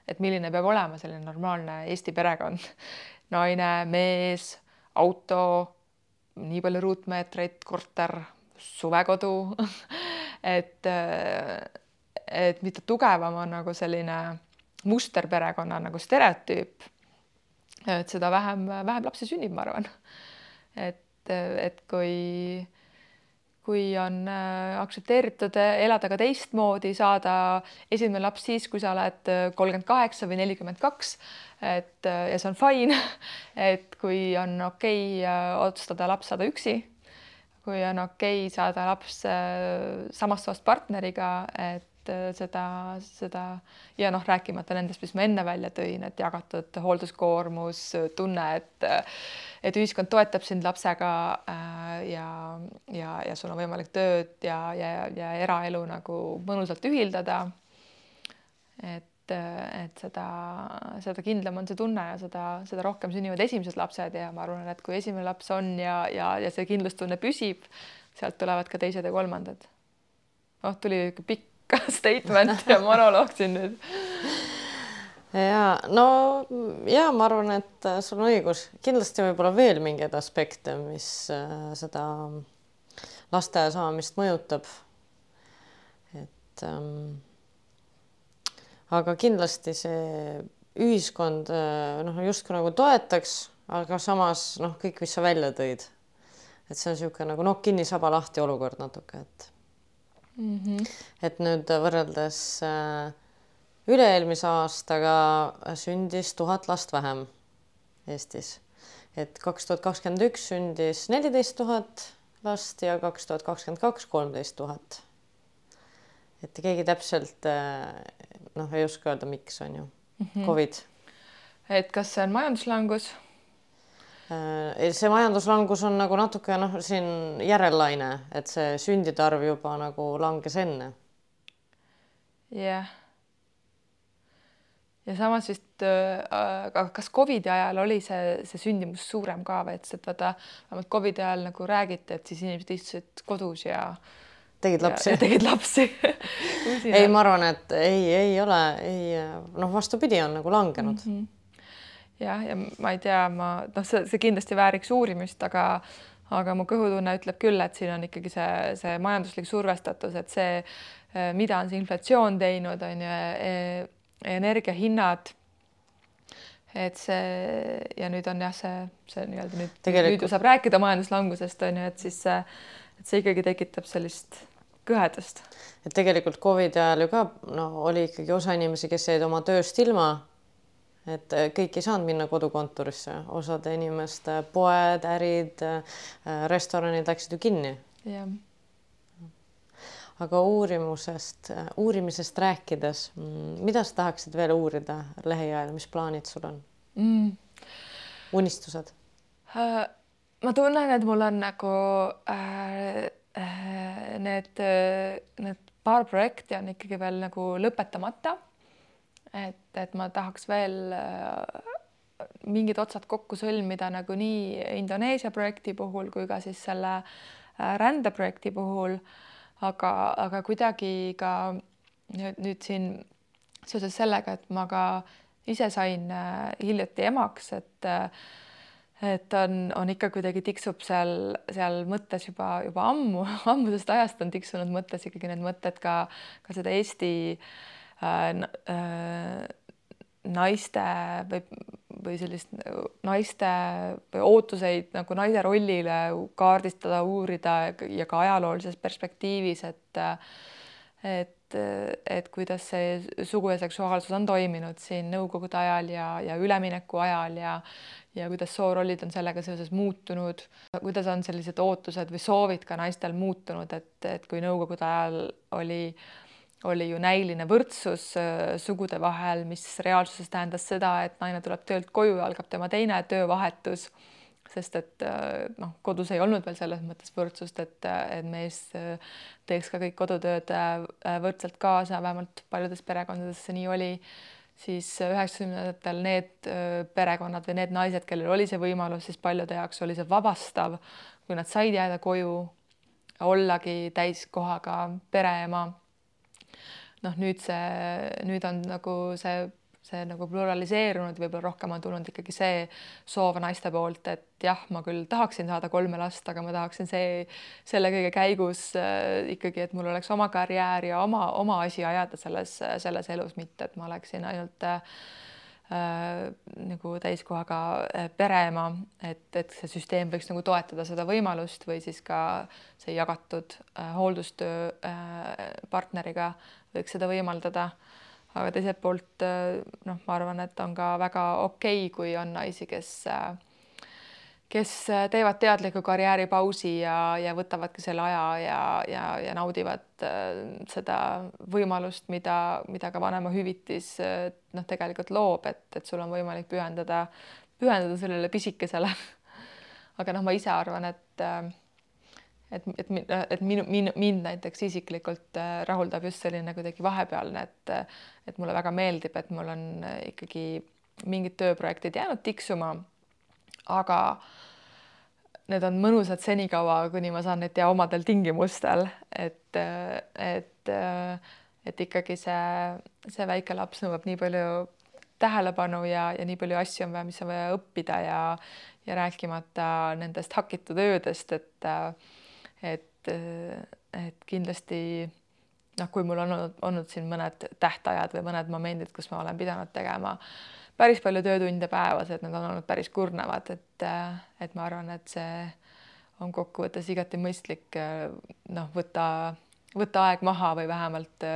B: et milline peab olema selline normaalne Eesti perekond naine, mees, auto, nii palju ruutmeetreid, korter, suvekodu et, et mida tugevam on nagu selline musterperekonna nagu stereotüüp, et seda vähem, vähem lapsi sünnib, ma arvan. et, et kui kui on äh, aktsepteeritud elada ka teistmoodi, saada esimene laps siis, kui sa oled äh, kolmkümmend kaheksa või nelikümmend kaks, et äh, ja see on fine, et kui on okei okay, otsustada laps saada üksi, kui on okei okay, saada laps samast soost partneriga, et seda, seda ja noh, rääkimata nendest, mis ma enne välja tõin, et jagatud hoolduskoormus, tunne, et et ühiskond toetab sind lapsega äh, ja, ja, ja sul on võimalik tööd ja, ja, ja eraelu nagu mõnusalt ühildada. et, et seda, seda kindlam on see tunne ja seda, seda rohkem sünnivad esimesed lapsed ja ma arvan, et kui esimene laps on ja, ja, ja see kindlustunne püsib, sealt tulevad ka teised ja kolmandad. noh, tuli pikk statement ja monoloog siin nüüd.
A: Ja no ja ma arvan, et äh, sul on õigus, kindlasti võib-olla veel mingeid aspekte, mis äh, seda lasteaia saamist mõjutab. et ähm, aga kindlasti see ühiskond äh, noh, justkui nagu toetaks, aga samas noh, kõik, mis sa välja tõid, et see on niisugune nagu nokk kinni, saba lahti olukord natuke, et mm. -hmm. et nüüd võrreldes äh, üle-eelmise aastaga sündis tuhat last vähem Eestis. et kaks tuhat kakskümmend üks sündis neliteist tuhat last ja kaks tuhat kakskümmend kaks kolmteist tuhat. et keegi täpselt eh, noh, ei oska öelda, miks on ju mm -hmm. Covid.
B: et kas see on majanduslangus?
A: Eh, see majanduslangus on nagu natuke noh, siin järellaine, et see sündide arv juba nagu langes enne.
B: jah yeah ja samas vist äh,, kas Covidi ajal oli see, see sündimus suurem ka või et, et vaata vähemalt Covidi ajal nagu räägiti, et siis inimesed istusid kodus ja
A: tegid lapsi?
B: tegid lapsi
A: ei, ma arvan, et ei, ei ole, ei noh, vastupidi, on nagu langenud mm. -hmm.
B: Jah, ja ma ei tea, ma noh, see, see kindlasti vääriks uurimist, aga aga mu kõhutunne ütleb küll, et siin on ikkagi see, see majanduslik survestatus, et see, mida on see inflatsioon teinud, on ju, e, energiahinnad et see ja nüüd on jah, see, see nii-öelda nüüd Tegelikult... nüüd ju saab rääkida majanduslangusest on ju, et siis see, et see ikkagi tekitab sellist kõhedust.
A: et tegelikult Covidi ajal ju ka no oli ikkagi osa inimesi, kes jäid oma tööst ilma. Et kõik ei saanud minna kodukontorisse, osade inimeste poed, ärid, restoranid läksid ju kinni.
B: jah
A: aga uurimusest, uurimisest rääkides, mm, mida sa tahaksid veel uurida lähiajal, mis plaanid sul on mm.? unistused
B: uh,? ma tunnen, et mul on nagu äh, äh, need, need paar projekti on ikkagi veel nagu lõpetamata. Et, et ma tahaks veel äh, mingid otsad kokku sõlmida nagu nii Indoneesia projekti puhul kui ka siis selle äh, rändeprojekti puhul. Aga, aga kuidagi ka nüüd, nüüd siin seoses sellega, et ma ka ise sain äh, hiljuti emaks, et et on, on ikka kuidagi tiksub seal, seal mõttes juba, juba ammu, ammusest ajast on tiksunud mõttes ikkagi need mõtted ka, ka seda Eesti äh, naiste või, või sellist naiste ootuseid nagu naise rollile kaardistada, uurida ja ka ajaloolises perspektiivis, et et, et kuidas see sugu ja seksuaalsus on toiminud siin nõukogude ajal ja, ja ülemineku ajal ja ja kuidas soorollid on sellega seoses muutunud, kuidas on sellised ootused või soovid ka naistel muutunud, et, et kui nõukogude ajal oli äh, oli ju näiline võrdsus äh, sugude vahel, mis reaalsuses tähendas seda, et naine tuleb töölt koju ja algab tema teine töövahetus, sest et äh, noh, kodus ei olnud veel selles mõttes võrdsust, et, et mees äh, teeks ka kõik kodutööd võrdselt kaasa, vähemalt paljudes perekondades see nii oli, siis üheksakümnendatel need perekonnad või need naised, kellel oli see võimalus, siis paljude jaoks oli see vabastav, kui nad said jääda koju, ollagi täiskohaga pereema noh, nüüd see, nüüd on nagu see, see nagu pluraliseerunud, võib-olla rohkem on tulnud ikkagi see soov naiste poolt, et jah, ma küll tahaksin saada kolme last, aga ma tahaksin see, selle kõige käigus äh, ikkagi, et mul oleks oma karjäär ja oma, oma asi ajada selles, selles elus, mitte et ma oleksin ainult äh, Äh, nagu täiskohaga äh, pereema, et, et see süsteem võiks nagu toetada seda võimalust või siis ka see jagatud äh, hooldustöö äh, partneriga võiks seda võimaldada. aga teiselt poolt äh, noh, ma arvan, et on ka väga okei okay,, kui on naisi, kes äh, kes teevad teadliku karjääripausi ja, ja võtavadki selle aja ja, ja, ja naudivad äh, seda võimalust, mida, mida ka vanemahüvitis äh, noh, tegelikult loob, et, et sul on võimalik pühendada, pühendada sellele pisikesele. aga noh, ma ise arvan, et äh, et, et, et minu, minu, mind näiteks isiklikult rahuldab just selline kuidagi vahepealne, et, et mulle väga meeldib, et mul on ikkagi mingid tööprojektid jäänud tiksuma aga need on mõnusad senikaua, kuni ma saan neid teha omadel tingimustel, et, et, et ikkagi see, see väike laps nõuab nii palju tähelepanu ja, ja nii palju asju on vaja, mis on vaja õppida ja, ja rääkimata nendest hakitud öödest, et, et, et kindlasti noh, kui mul on olnud, olnud siin mõned tähtajad või mõned momendid, kus ma olen pidanud tegema päris palju töötunde päevas, et need on olnud päris kurnavad, et, et ma arvan, et see on kokkuvõttes igati mõistlik noh, võtta, võtta aeg maha või vähemalt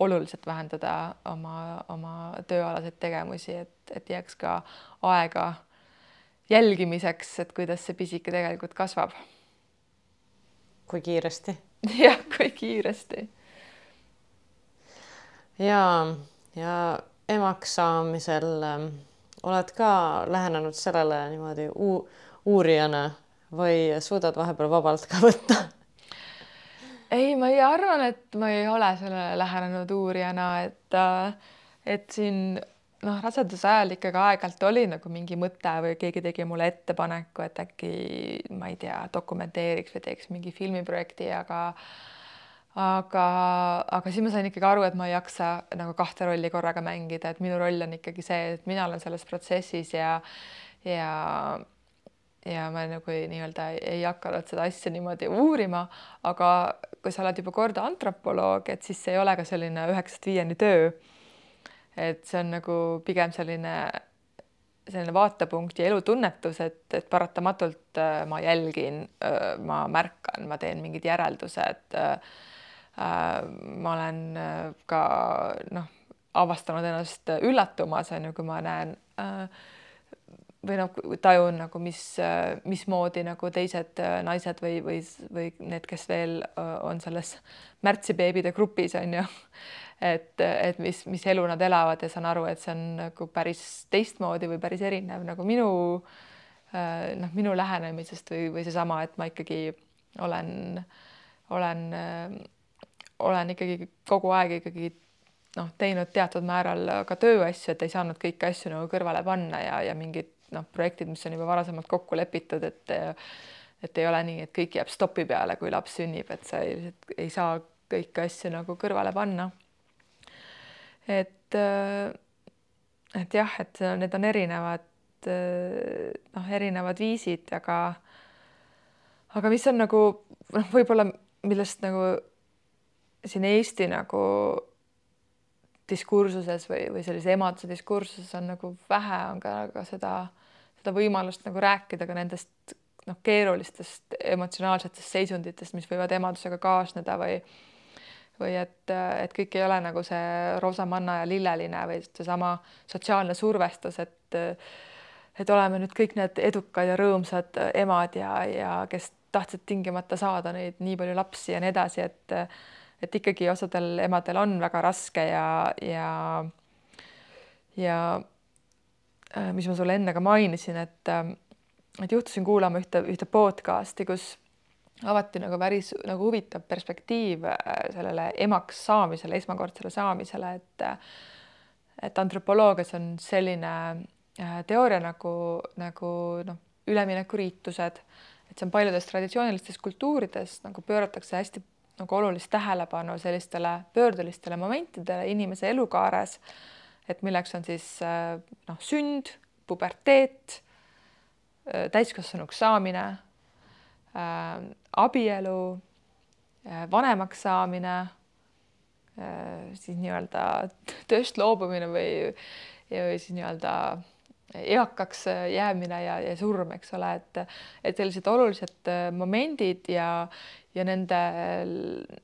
B: oluliselt vähendada oma, oma tööalaseid tegevusi, et, et jääks ka aega jälgimiseks, et kuidas see pisike tegelikult kasvab.
A: kui kiiresti?
B: jah, kui kiiresti.
A: ja, ja emaks saamisel ähm, oled ka lähenenud sellele niimoodi uurijana või suudad vahepeal vabalt ka võtta?
B: ei, ma ei arvan, et ma ei ole sellele lähenenud uurijana, et äh, et siin noh, raseduse ajal ikkagi aeg-ajalt oli nagu mingi mõte või keegi tegi mulle ettepaneku, et äkki ma ei tea, dokumenteeriks või teeks mingi filmiprojekti, aga aga, aga siis ma sain ikkagi aru, et ma ei jaksa nagu kahte rolli korraga mängida, et minu roll on ikkagi see, et mina olen selles protsessis ja ja ja ma nagu nii-öelda ei hakanud seda asja niimoodi uurima, aga kui sa oled juba kord antropoloog, et siis see ei ole ka selline üheksast viieni töö. et see on nagu pigem selline, selline vaatepunkt ja elutunnetus, et, et paratamatult äh, ma jälgin, äh, ma märkan, ma teen mingid järeldused. Äh, ma olen ka noh, avastanud ennast üllatumas on ju, kui ma näen äh, või noh, tajun nagu, mis, mismoodi nagu teised äh, naised või, või, või need, kes veel äh, on selles märtsibeebide grupis on ju. et, et mis, mis elu nad elavad ja saan aru, et see on nagu päris teistmoodi või päris erinev nagu minu äh, noh, minu lähenemisest või, või seesama, et ma ikkagi olen, olen, olen ikkagi kogu aeg ikkagi noh, teinud teatud määral ka tööasju, et ei saanud kõiki asju nagu kõrvale panna ja, ja mingid noh, projektid, mis on juba varasemalt kokku lepitud, et et ei ole nii, et kõik jääb stopi peale, kui laps sünnib, et sa ei, ei saa kõiki asju nagu kõrvale panna. et et jah, et need on erinevad noh, erinevad viisid, aga aga mis on nagu noh, võib-olla millest nagu siin Eesti nagu diskursuses või, või sellise emaduse diskursuses on nagu vähe, on ka, ka seda seda võimalust nagu rääkida ka nendest noh, keerulistest emotsionaalsetest seisunditest, mis võivad emadusega kaasneda või või et, et kõik ei ole nagu see roosamanna ja lilleline või seesama sotsiaalne survestus, et et oleme nüüd kõik need edukad ja rõõmsad emad ja, ja kes tahtsid tingimata saada neid nii palju lapsi ja nii edasi, et et ikkagi osadel emadel on väga raske ja, ja ja Äh, mis ma sulle enne ka mainisin, et äh, et juhtusin kuulama ühte, ühte podcast'i, kus avati nagu päris nagu huvitav perspektiiv äh, sellele emaks saamisele, esmakordsele saamisele, et et antropoloogias on selline teooria nagu, nagu noh, üleminekuriitused, et see on paljudes traditsioonilistes kultuurides nagu pööratakse hästi nagu olulist tähelepanu sellistele pöördelistele momentidele inimese elukaares et milleks on siis äh, noh, sünd, puberteet, äh, täiskasvanuks saamine, äh, abielu, vanemaks saamine, siis nii-öelda tööst loobumine või, või siis nii-öelda eakaks jäämine ja, ja surm, eks ole, et, et sellised olulised momendid ja, ja nendel,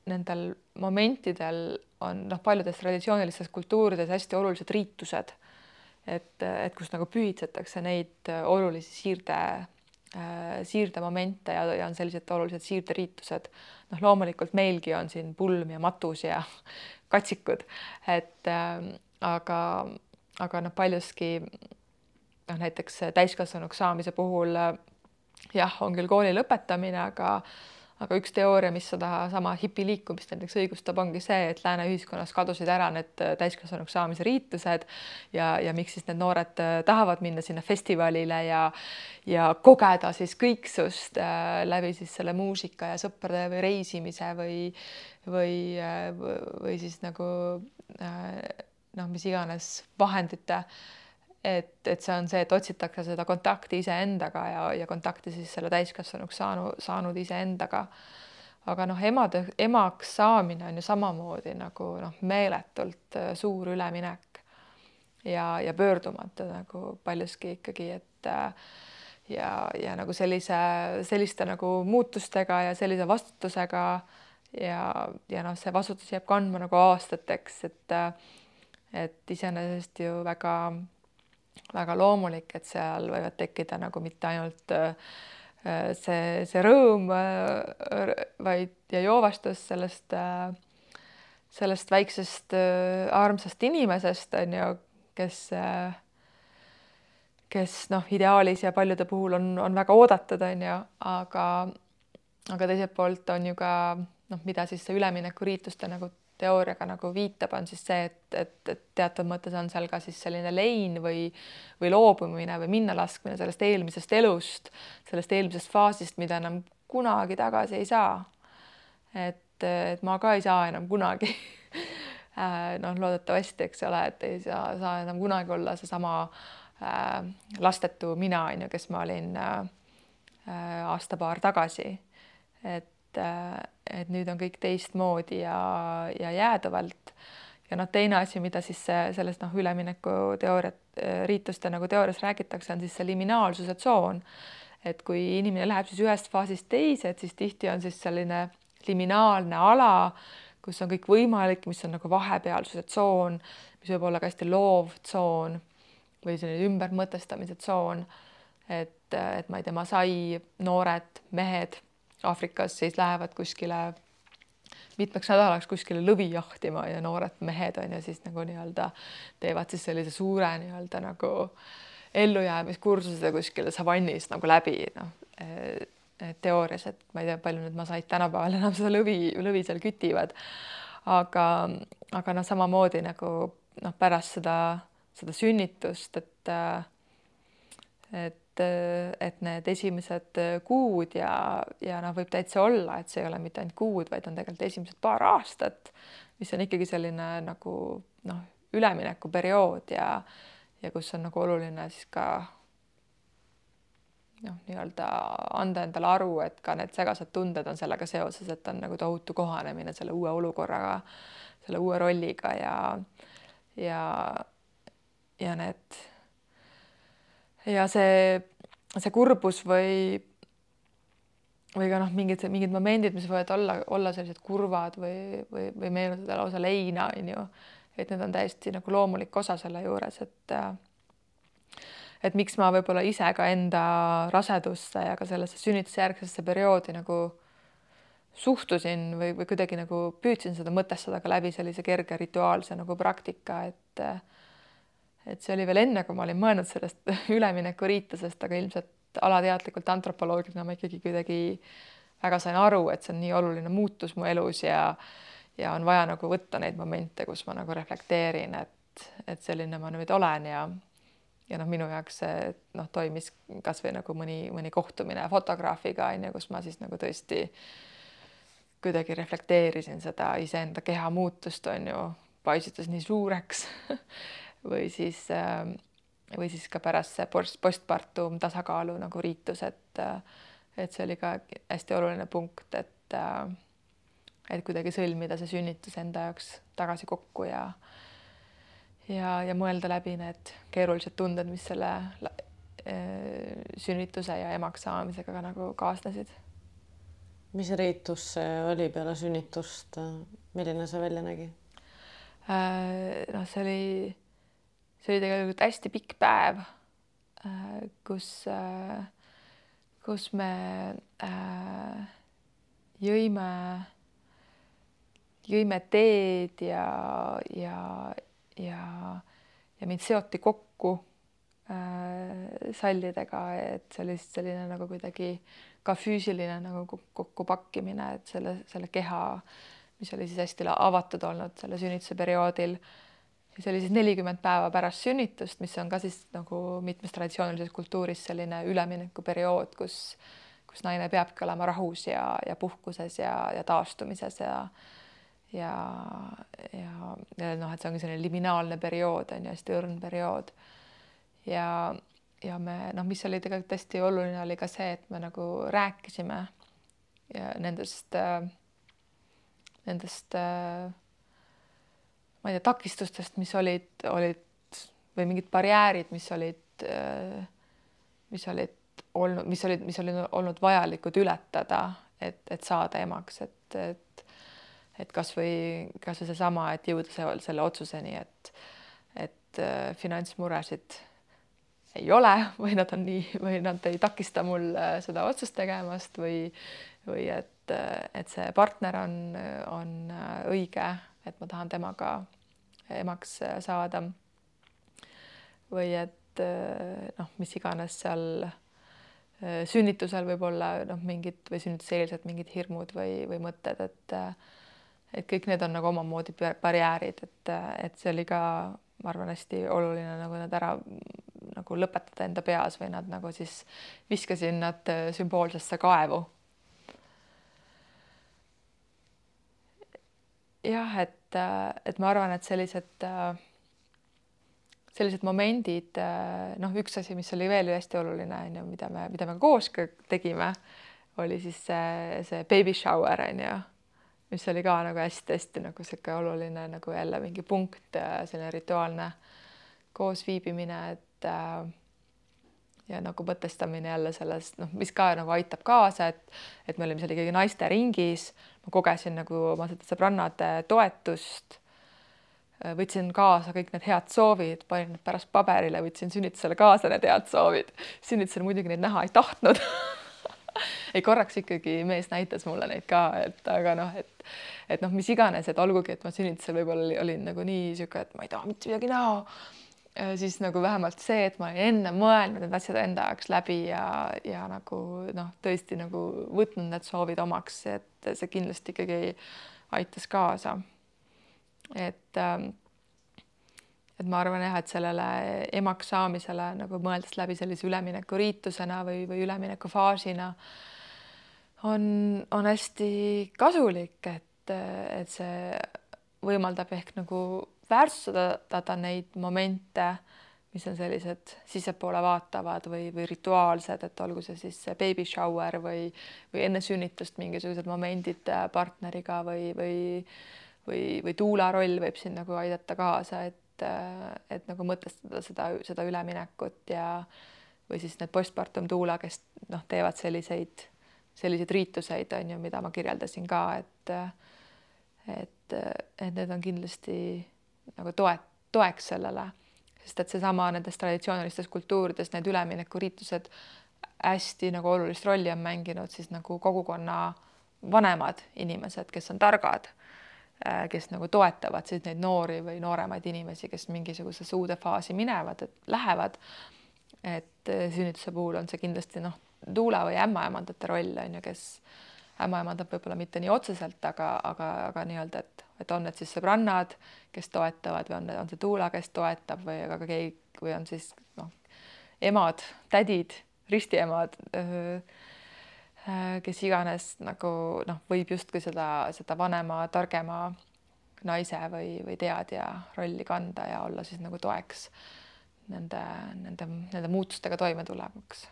B: nendel momentidel on noh, paljudes traditsioonilistes kultuurides hästi olulised riitused. et, et kus nagu pühitsetakse neid olulisi siirde äh,, siirdemomente ja, ja on sellised olulised siirderiitused. noh, loomulikult meilgi on siin pulm ja matus ja katsikud, et äh, aga, aga noh, paljuski noh, näiteks täiskasvanuks saamise puhul jah, on küll kooli lõpetamine, aga aga üks teooria, mis sedasama hipiliikumist näiteks õigustab, ongi see, et lääne ühiskonnas kadusid ära need äh, täiskasvanuks saamise riitused ja, ja miks siis need noored äh, tahavad minna sinna festivalile ja ja kogeda siis kõiksust äh, läbi siis selle muusika ja sõprade või reisimise või või, või siis nagu noh, mis iganes vahendite et, et see on see, et otsitakse seda kontakti iseendaga ja, ja kontakti siis selle täiskasvanuks saanud, saanud iseendaga. aga noh, emade, emaks saamine on ju samamoodi nagu noh, meeletult äh, suur üleminek ja, ja pöördumatu nagu paljuski ikkagi, et äh, ja, ja nagu sellise, selliste nagu muutustega ja sellise vastutusega ja, ja noh, see vastutus jääb kandma nagu aastateks, et äh, et iseenesest ju väga väga loomulik, et seal võivad tekkida nagu mitte ainult äh, see, see rõõm, äh, vaid ja joovastus sellest, äh, sellest väiksest armsast inimesest on ju, kes, kes noh, ideaalis ja paljude puhul on, on väga oodatud, on ju, aga, aga teiselt poolt on ju ka noh, mida siis see üleminekuriituste nagu teooriaga nagu viitab, on siis see, et, et, et teatud mõttes on seal ka siis selline lein või, või loobumine või minnalaskmine sellest eelmisest elust, sellest eelmisest faasist, mida enam kunagi tagasi ei saa. et, et ma ka ei saa enam kunagi äh, noh, loodetavasti, eks ole, et ei saa, saa enam kunagi olla seesama äh, lastetu mina on ju, kes ma olin äh, äh, aasta-paar tagasi. et äh,, et nüüd on kõik teistmoodi ja, ja jäädavalt. ja noh, teine asi, mida siis sellest noh, üleminekuteooriat, riituste nagu teoorias räägitakse, on siis see liminaalsuse tsoon. et kui inimene läheb siis ühest faasist teise, et siis tihti on siis selline liminaalne ala, kus on kõik võimalik, mis on nagu vahepealsuse tsoon, mis võib olla ka hästi loov tsoon või selline ümbermõtestamise tsoon. et, et ma ei tea, Masai noored mehed Aafrikas siis lähevad kuskile mitmeks nädalaks kuskile lõvi jahtima ja noored mehed on ju siis nagu nii-öelda teevad siis sellise suure nii-öelda nagu ellujäämiskursuse kuskil savannis nagu läbi noh teoorias, et ma ei tea, palju nüüd masaid tänapäeval enam seda lõvi, lõvi seal kütivad. aga, aga noh, samamoodi nagu noh, pärast seda, seda sünnitust, et et et need esimesed kuud ja, ja noh, võib täitsa olla, et see ei ole mitte ainult kuud, vaid on tegelikult esimesed paar aastat, mis on ikkagi selline nagu noh, üleminekuperiood ja ja kus on nagu oluline siis ka noh, nii-öelda anda endale aru, et ka need segased tunded on sellega seoses, et on nagu tohutu kohanemine selle uue olukorraga, selle uue rolliga ja ja ja need ja see, see kurbus või või ka noh, mingid, mingid momendid, mis võivad olla, olla sellised kurvad või, või, või meenutada lausa leina, on ju, et need on täiesti nagu loomulik osa selle juures, et et miks ma võib-olla ise ka enda rasedusse ja ka sellesse sünnitusjärgsesse perioodi nagu suhtusin või, või kuidagi nagu püüdsin seda mõtestada ka läbi sellise kerge rituaalse nagu praktika, et et see oli veel enne, kui ma olin mõelnud sellest üleminekuriitusest, aga ilmselt alateadlikult antropoloogina ma ikkagi kuidagi väga sain aru, et see on nii oluline muutus mu elus ja ja on vaja nagu võtta neid momente, kus ma nagu reflekteerin, et, et selline ma nüüd olen ja ja noh, minu jaoks see noh, toimis kasvõi nagu mõni, mõni kohtumine fotograafiga on ju, kus ma siis nagu tõesti kuidagi reflekteerisin seda iseenda keha muutust on ju, paisutas nii suureks või siis või siis ka pärast see post postpartum tasakaalu nagu riitus, et et see oli ka hästi oluline punkt, et et kuidagi sõlmida see sünnitus enda jaoks tagasi kokku ja ja, ja mõelda läbi need keerulised tunded, mis selle äh, sünnituse ja emaks saamisega ka nagu kaasnesid.
A: mis riitus see oli peale sünnitust, milline see välja nägi?
B: Äh, noh, see oli, see oli tegelikult hästi pikk päev, äh, kus, kus me jõime, jõime teed ja, ja ja, ja mind seoti kokku äh, sallidega, et see oli siis selline nagu kuidagi ka füüsiline nagu kokkupakkimine, et selle, selle keha, mis oli siis hästi avatud olnud selle sünnituse perioodil. Ja see oli siis nelikümmend päeva pärast sünnitust, mis on ka siis nagu mitmes traditsioonilises kultuuris selline üleminekuperiood, kus, kus naine peabki olema rahus ja, ja puhkuses ja, ja taastumises ja ja, ja, ja noh, et see ongi selline liminaalne periood on ju, hästi õrn periood. ja, ja me noh, mis oli tegelikult hästi oluline, oli ka see, et me nagu rääkisime nendest nendest äh, ma ei tea, takistustest, mis olid, olid või mingid barjäärid, mis olid äh,, mis olid olnud, mis olid, mis olid olnud vajalikud ületada, et, et saada emaks, et, et et kasvõi kasvõi seesama, et jõuda see, selle otsuseni, et et äh, finantsmuresid ei ole või nad on nii või nad ei takista mul äh, seda otsust tegemast või või et, et see partner on, on õige, et ma tahan temaga emaks saada. või et noh, mis iganes seal sünnitusel võib olla noh, mingid või sünnituseelsed mingid hirmud või, või mõtted, et et kõik need on nagu omamoodi barjäärid, et, et see oli ka, ma arvan, hästi oluline nagu need ära nagu lõpetada enda peas või nad nagu siis viskasin nad sümboolsesse kaevu. jah, et, et ma arvan, et sellised, sellised momendid, noh, üks asi, mis oli veel hästi oluline, on ju, mida me, mida me koos tegime, oli siis see, see baby shower on ju, mis oli ka nagu hästi-hästi nagu sihuke oluline nagu jälle mingi punkt, selline rituaalne koosviibimine, et äh, ja nagu mõtestamine jälle sellest, noh, mis ka nagu aitab kaasa, et et me olime seal ikkagi naiste ringis, ma kogesin nagu oma seda sõbrannade toetust. võtsin kaasa kõik need head soovid, panin need pärast paberile, võtsin sünnitusele kaasa need head soovid. sünnitusel muidugi neid näha ei tahtnud ei, korraks ikkagi mees näitas mulle neid ka, et aga noh, et et noh, mis iganes, et olgugi, et ma sünnitusel võib-olla olin nagu nii sihuke, et ma ei taha mitte midagi näha siis nagu vähemalt see, et ma olin enne mõelnud need asjad enda jaoks läbi ja, ja nagu noh, tõesti nagu võtnud need soovid omaks, et see kindlasti ikkagi aitas kaasa. et ähm, et ma arvan jah, et sellele emaks saamisele nagu mõeldes läbi sellise üleminekuriitusena või, või üleminekufaasina on, on hästi kasulik, et, et see võimaldab ehk nagu väärtustada neid momente, mis on sellised sissepoole vaatavad või, või rituaalsed, et olgu see siis baby shower või, või enne sünnitust mingisugused momendid partneriga või, või, või, või tuula roll võib siin nagu aidata kaasa, et, et nagu mõtestada seda, seda üleminekut ja või siis need postpartum tuula, kes noh, teevad selliseid, selliseid riituseid on ju, mida ma kirjeldasin ka, et et, et need on kindlasti nagu toe, toeks sellele, sest et seesama nendes traditsioonilistes kultuurides need üleminekuriitused hästi nagu olulist rolli on mänginud siis nagu kogukonna vanemad inimesed, kes on targad, äh, kes nagu toetavad siis neid noori või nooremaid inimesi, kes mingisugusesse uude faasi minevad, et lähevad. et äh, sünnituse puhul on see kindlasti noh, tuule või ämmaemandate roll on ju, kes ämmaemandab võib-olla mitte nii otseselt, aga, aga, aga nii-öelda, et et on need siis sõbrannad, kes toetavad või on, on see Tuula, kes toetab või aga keegi või on siis noh, emad, tädid, ristiemad, kes iganes nagu noh, võib justkui seda, seda vanema, targema naise või, või teadja rolli kanda ja olla siis nagu toeks nende, nende, nende muutustega toimetulekuks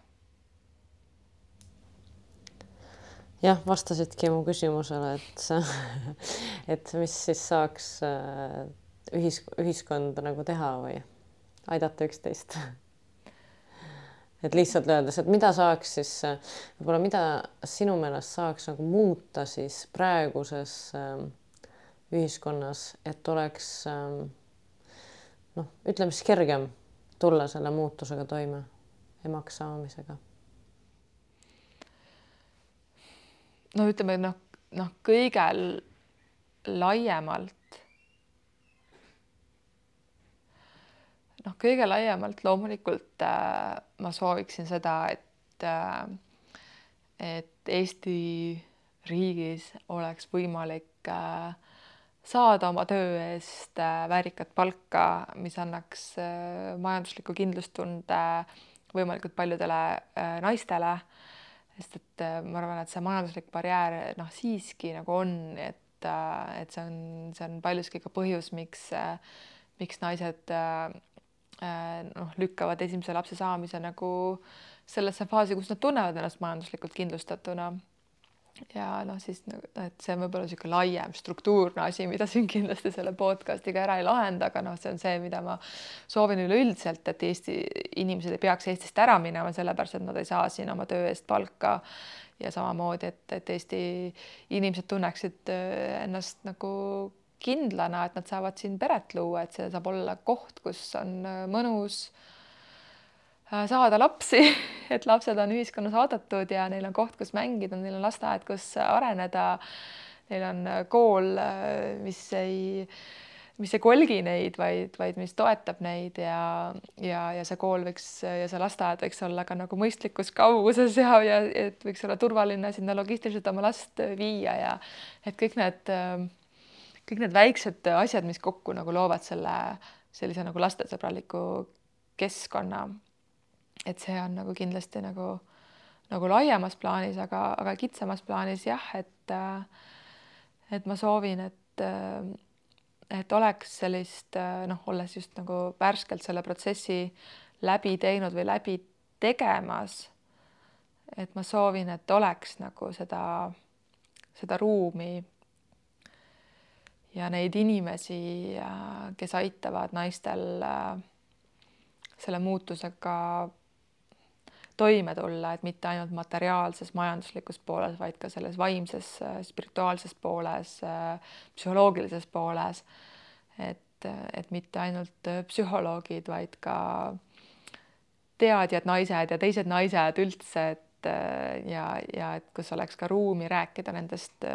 A: jah, vastasidki mu küsimusele, et et mis siis saaks äh, ühis, ühiskonda nagu teha või aidata üksteist. et lihtsalt öeldes, et mida saaks siis võib-olla, mida sinu meelest saaks nagu muuta siis praeguses äh, ühiskonnas, et oleks äh, noh, ütleme siis kergem tulla selle muutusega toime, emaks saamisega
B: no ütleme noh, noh, kõige laiemalt. noh, kõige laiemalt loomulikult äh, ma sooviksin seda, et äh, et Eesti riigis oleks võimalik äh, saada oma töö eest äh, väärikat palka, mis annaks äh, majandusliku kindlustunde võimalikult paljudele äh, naistele sest et äh, ma arvan, et see majanduslik barjäär noh, siiski nagu on, et, äh, et see on, see on paljuski ka põhjus, miks, äh, miks naised noh, lükkavad esimese lapse saamise nagu sellesse faasi, kus nad tunnevad ennast majanduslikult kindlustatuna ja noh, siis et see on võib-olla niisugune laiem struktuurne asi, mida siin kindlasti selle podcast'iga ära ei lahenda, aga noh, see on see, mida ma soovin üleüldiselt, et Eesti inimesed ei peaks Eestist ära minema, sellepärast et nad ei saa siin oma töö eest palka. Ja samamoodi, et, et Eesti inimesed tunneksid äh, ennast nagu kindlana, et nad saavad siin peret luua, et see saab olla koht, kus on äh, mõnus Äh, saada lapsi, et lapsed on ühiskonnas oodatud ja neil on koht, kus mängida, neil on lasteaed, kus areneda. Neil on äh, kool, äh, mis ei, mis ei kolgi neid, vaid, vaid mis toetab neid ja, ja, ja see kool võiks ja see lasteaed võiks olla ka nagu mõistlikus kauguses ja, ja et võiks olla turvaline sinna logistiliselt oma last viia ja et kõik need, kõik need väiksed asjad, mis kokku nagu loovad selle sellise nagu lastesõbraliku keskkonna et see on nagu kindlasti nagu, nagu laiemas plaanis, aga, aga kitsamas plaanis jah, et et ma soovin, et, et oleks sellist noh, olles just nagu värskelt selle protsessi läbi teinud või läbi tegemas. et ma soovin, et oleks nagu seda, seda ruumi ja neid inimesi, kes aitavad naistel äh, selle muutusega toime tulla, et mitte ainult materiaalses, majanduslikus pooles, vaid ka selles vaimses, spirituaalses pooles, psühholoogilises pooles. et, et mitte ainult psühholoogid, vaid ka teadjad, naised ja teised naised üldse, et ja, ja et kus oleks ka ruumi rääkida nendest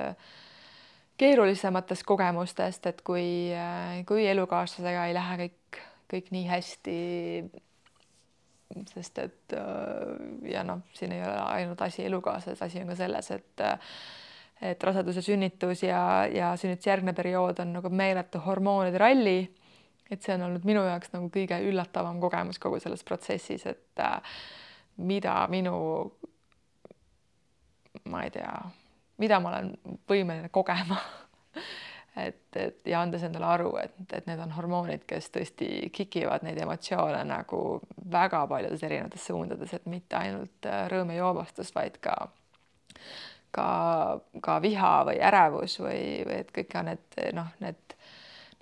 B: keerulisematest kogemustest, et kui, kui elukaaslasega ei lähe kõik, kõik nii hästi sest et äh, ja noh, siin ei ole ainult asi elukaaslas, asi on ka selles, et äh, et rasedus ja sünnitus ja, ja sünnitusjärgne periood on nagu meeletu hormoonide ralli. et see on olnud minu jaoks nagu kõige üllatavam kogemus kogu selles protsessis, et äh, mida minu, ma ei tea, mida ma olen võimeline kogema et, et ja andes endale aru, et, et need on hormoonid, kes tõesti kikivad neid emotsioone nagu väga paljudes erinevates suundades, et mitte ainult äh, rõõm ja joovastus, vaid ka ka, ka viha või ärevus või, või et kõik ka need noh, need,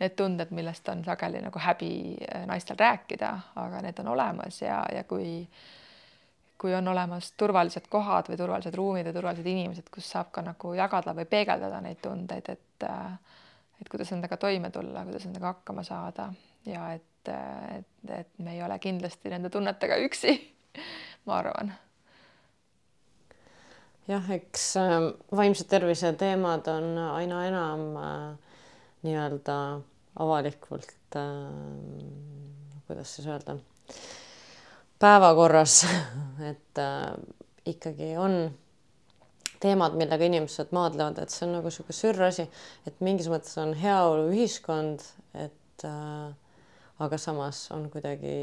B: need tunded, millest on sageli nagu häbi äh, naistel rääkida, aga need on olemas ja, ja kui kui on olemas turvalised kohad või turvalised ruumid ja turvalised inimesed, kus saab ka nagu jagada või peegeldada neid tundeid, et äh, et kuidas nendega toime tulla, kuidas nendega hakkama saada ja et, et, et me ei ole kindlasti nende tunnetega üksi ma arvan.
A: jah, eks äh, vaimse tervise teemad on aina enam äh, nii-öelda avalikult äh,, kuidas siis öelda, päevakorras et äh, ikkagi on teemad, millega inimesed maadlevad, et see on nagu niisugune sürr asi, et mingis mõttes on heaoluühiskond, et äh, aga samas on kuidagi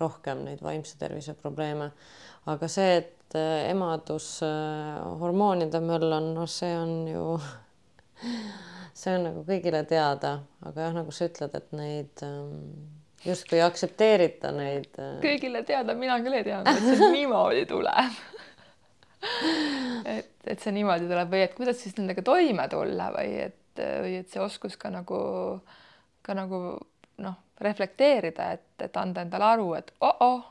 A: rohkem neid vaimse tervise probleeme. aga see, et äh, emadus äh, hormoonide möll on, noh, see on ju see on nagu kõigile teada, aga jah, nagu sa ütled, et neid ähm, justkui ei aktsepteerita neid
B: äh.... kõigile teada, mina küll ei teadnud, et see niimoodi tuleb. Et, et see niimoodi tuleb või et kuidas siis nendega toime tulla või et, või et see oskus ka nagu, ka nagu noh, reflekteerida, et, et anda endale aru, et oh-oh,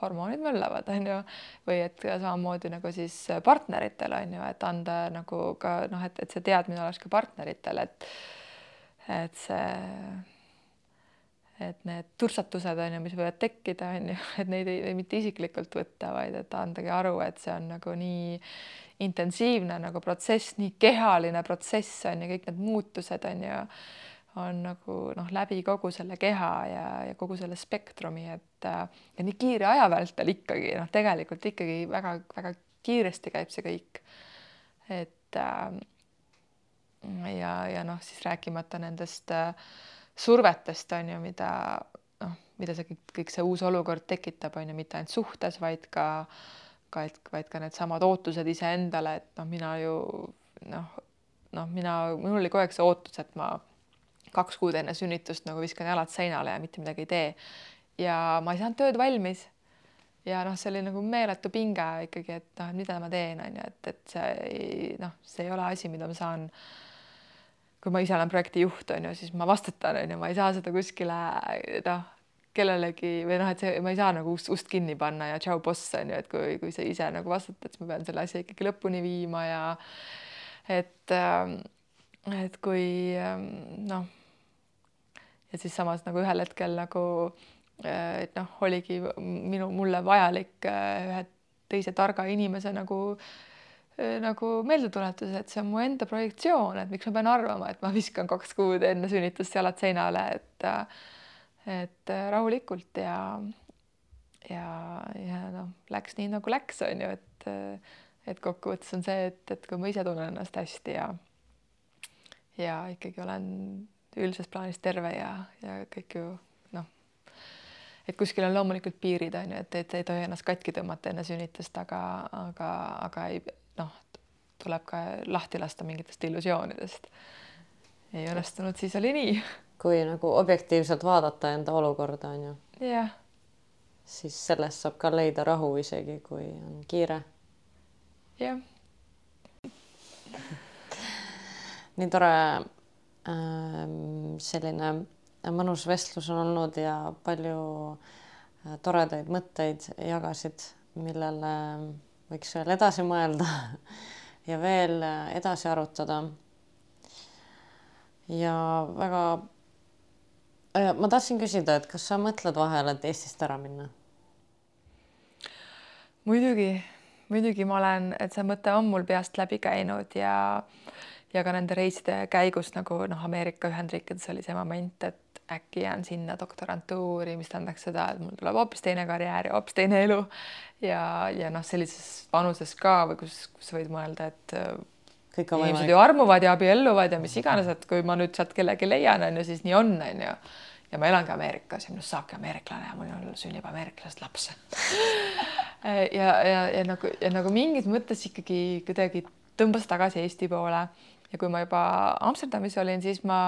B: hormoonid möllavad, on ju, või et samamoodi nagu siis partneritel on ju, et anda nagu ka noh, et, et see teadmine oleks ka partneritel, et et see et need tursatused on ju, mis võivad tekkida, on ju, et neid ei, ei mitte isiklikult võtta, vaid et andagi aru, et see on nagu nii intensiivne nagu protsess, nii kehaline protsess on ju, kõik need muutused on ju, on nagu noh, läbi kogu selle keha ja, ja kogu selle spektrumi, et ja nii kiire aja vältel ikkagi noh, tegelikult ikkagi väga-väga kiiresti käib see kõik. et ja, ja noh, siis rääkimata nendest äh, survetest on ju, mida noh, mida see kõik, kõik see uus olukord tekitab, on ju, mitte ainult suhtes, vaid ka ka, et vaid ka needsamad ootused iseendale, et noh, mina ju noh, noh, mina, minul oli kogu aeg see ootus, et ma kaks kuud enne sünnitust nagu viskan jalad seinale ja mitte midagi ei tee. ja ma ei saanud tööd valmis. ja noh, see oli nagu meeletu pinge ikkagi, et noh, mida ma teen, on ju, et, et see ei noh, see ei ole asi, mida ma saan äh, kui ma ise olen projektijuht, on ju, siis ma vastutan, on ju, ma ei saa seda kuskile noh, kellelegi või noh, et see, ma ei saa nagu ust, ust kinni panna ja tšau boss on ju, et kui, kui sa ise nagu vastutad, siis ma pean selle asja ikkagi lõpuni viima ja et, ähm, et kui ähm, noh, ja siis samas nagu ühel hetkel nagu äh, et noh, oligi minu, mulle vajalik äh, ühe teise targa inimese nagu äh, nagu meeldetuletus, et see on mu enda projektsioon, et miks ma pean arvama, et ma viskan kaks kuud enne sünnitust jalad seinale, et et rahulikult ja ja, ja noh, läks nii nagu läks, on ju, et et kokkuvõttes on see, et, et kui ma ise tunnen ennast hästi ja ja ikkagi olen üldises plaanis terve ja, ja kõik ju noh, et kuskil on loomulikult piirid on ju, et, et ei tohi ennast katki tõmmata enne sünnitust, aga, aga, aga ei noh, tuleb ka lahti lasta mingitest illusioonidest. ei õnnestunud, siis oli nii.
A: kui nagu objektiivselt vaadata enda olukorda, on ju.
B: jah.
A: siis sellest saab ka leida rahu, isegi kui on kiire.
B: jah.
A: nii tore äh, selline mõnus vestlus on olnud ja palju äh, toredaid mõtteid jagasid, millele võiks veel edasi mõelda ja veel edasi arutada. ja väga, ma tahtsin küsida, et kas sa mõtled vahel, et Eestist ära minna?
B: muidugi, muidugi ma olen, et see mõte on mul peast läbi käinud ja ja ka nende reiside käigus nagu noh, Ameerika Ühendriikides oli see moment, et äkki jään sinna doktorantuuri, mis tähendaks seda, et mul tuleb hoopis teine karjäär ja hoopis teine elu. ja, ja noh, sellises vanuses ka või kus, kus võid mõelda, et äh, kõik inimesed ju armuvad ja abielluvad ja mis iganes, et kui ma nüüd sealt kellegi leian, on ju, siis nii on, on ju. ja ma elangi Ameerikas ja minust saabki ameeriklane ja mul sünnib ameeriklasest laps ja, ja, ja nagu ja nagu mingis mõttes ikkagi kuidagi tõmbas tagasi Eesti poole ja kui ma juba Amsterdamis olin, siis ma,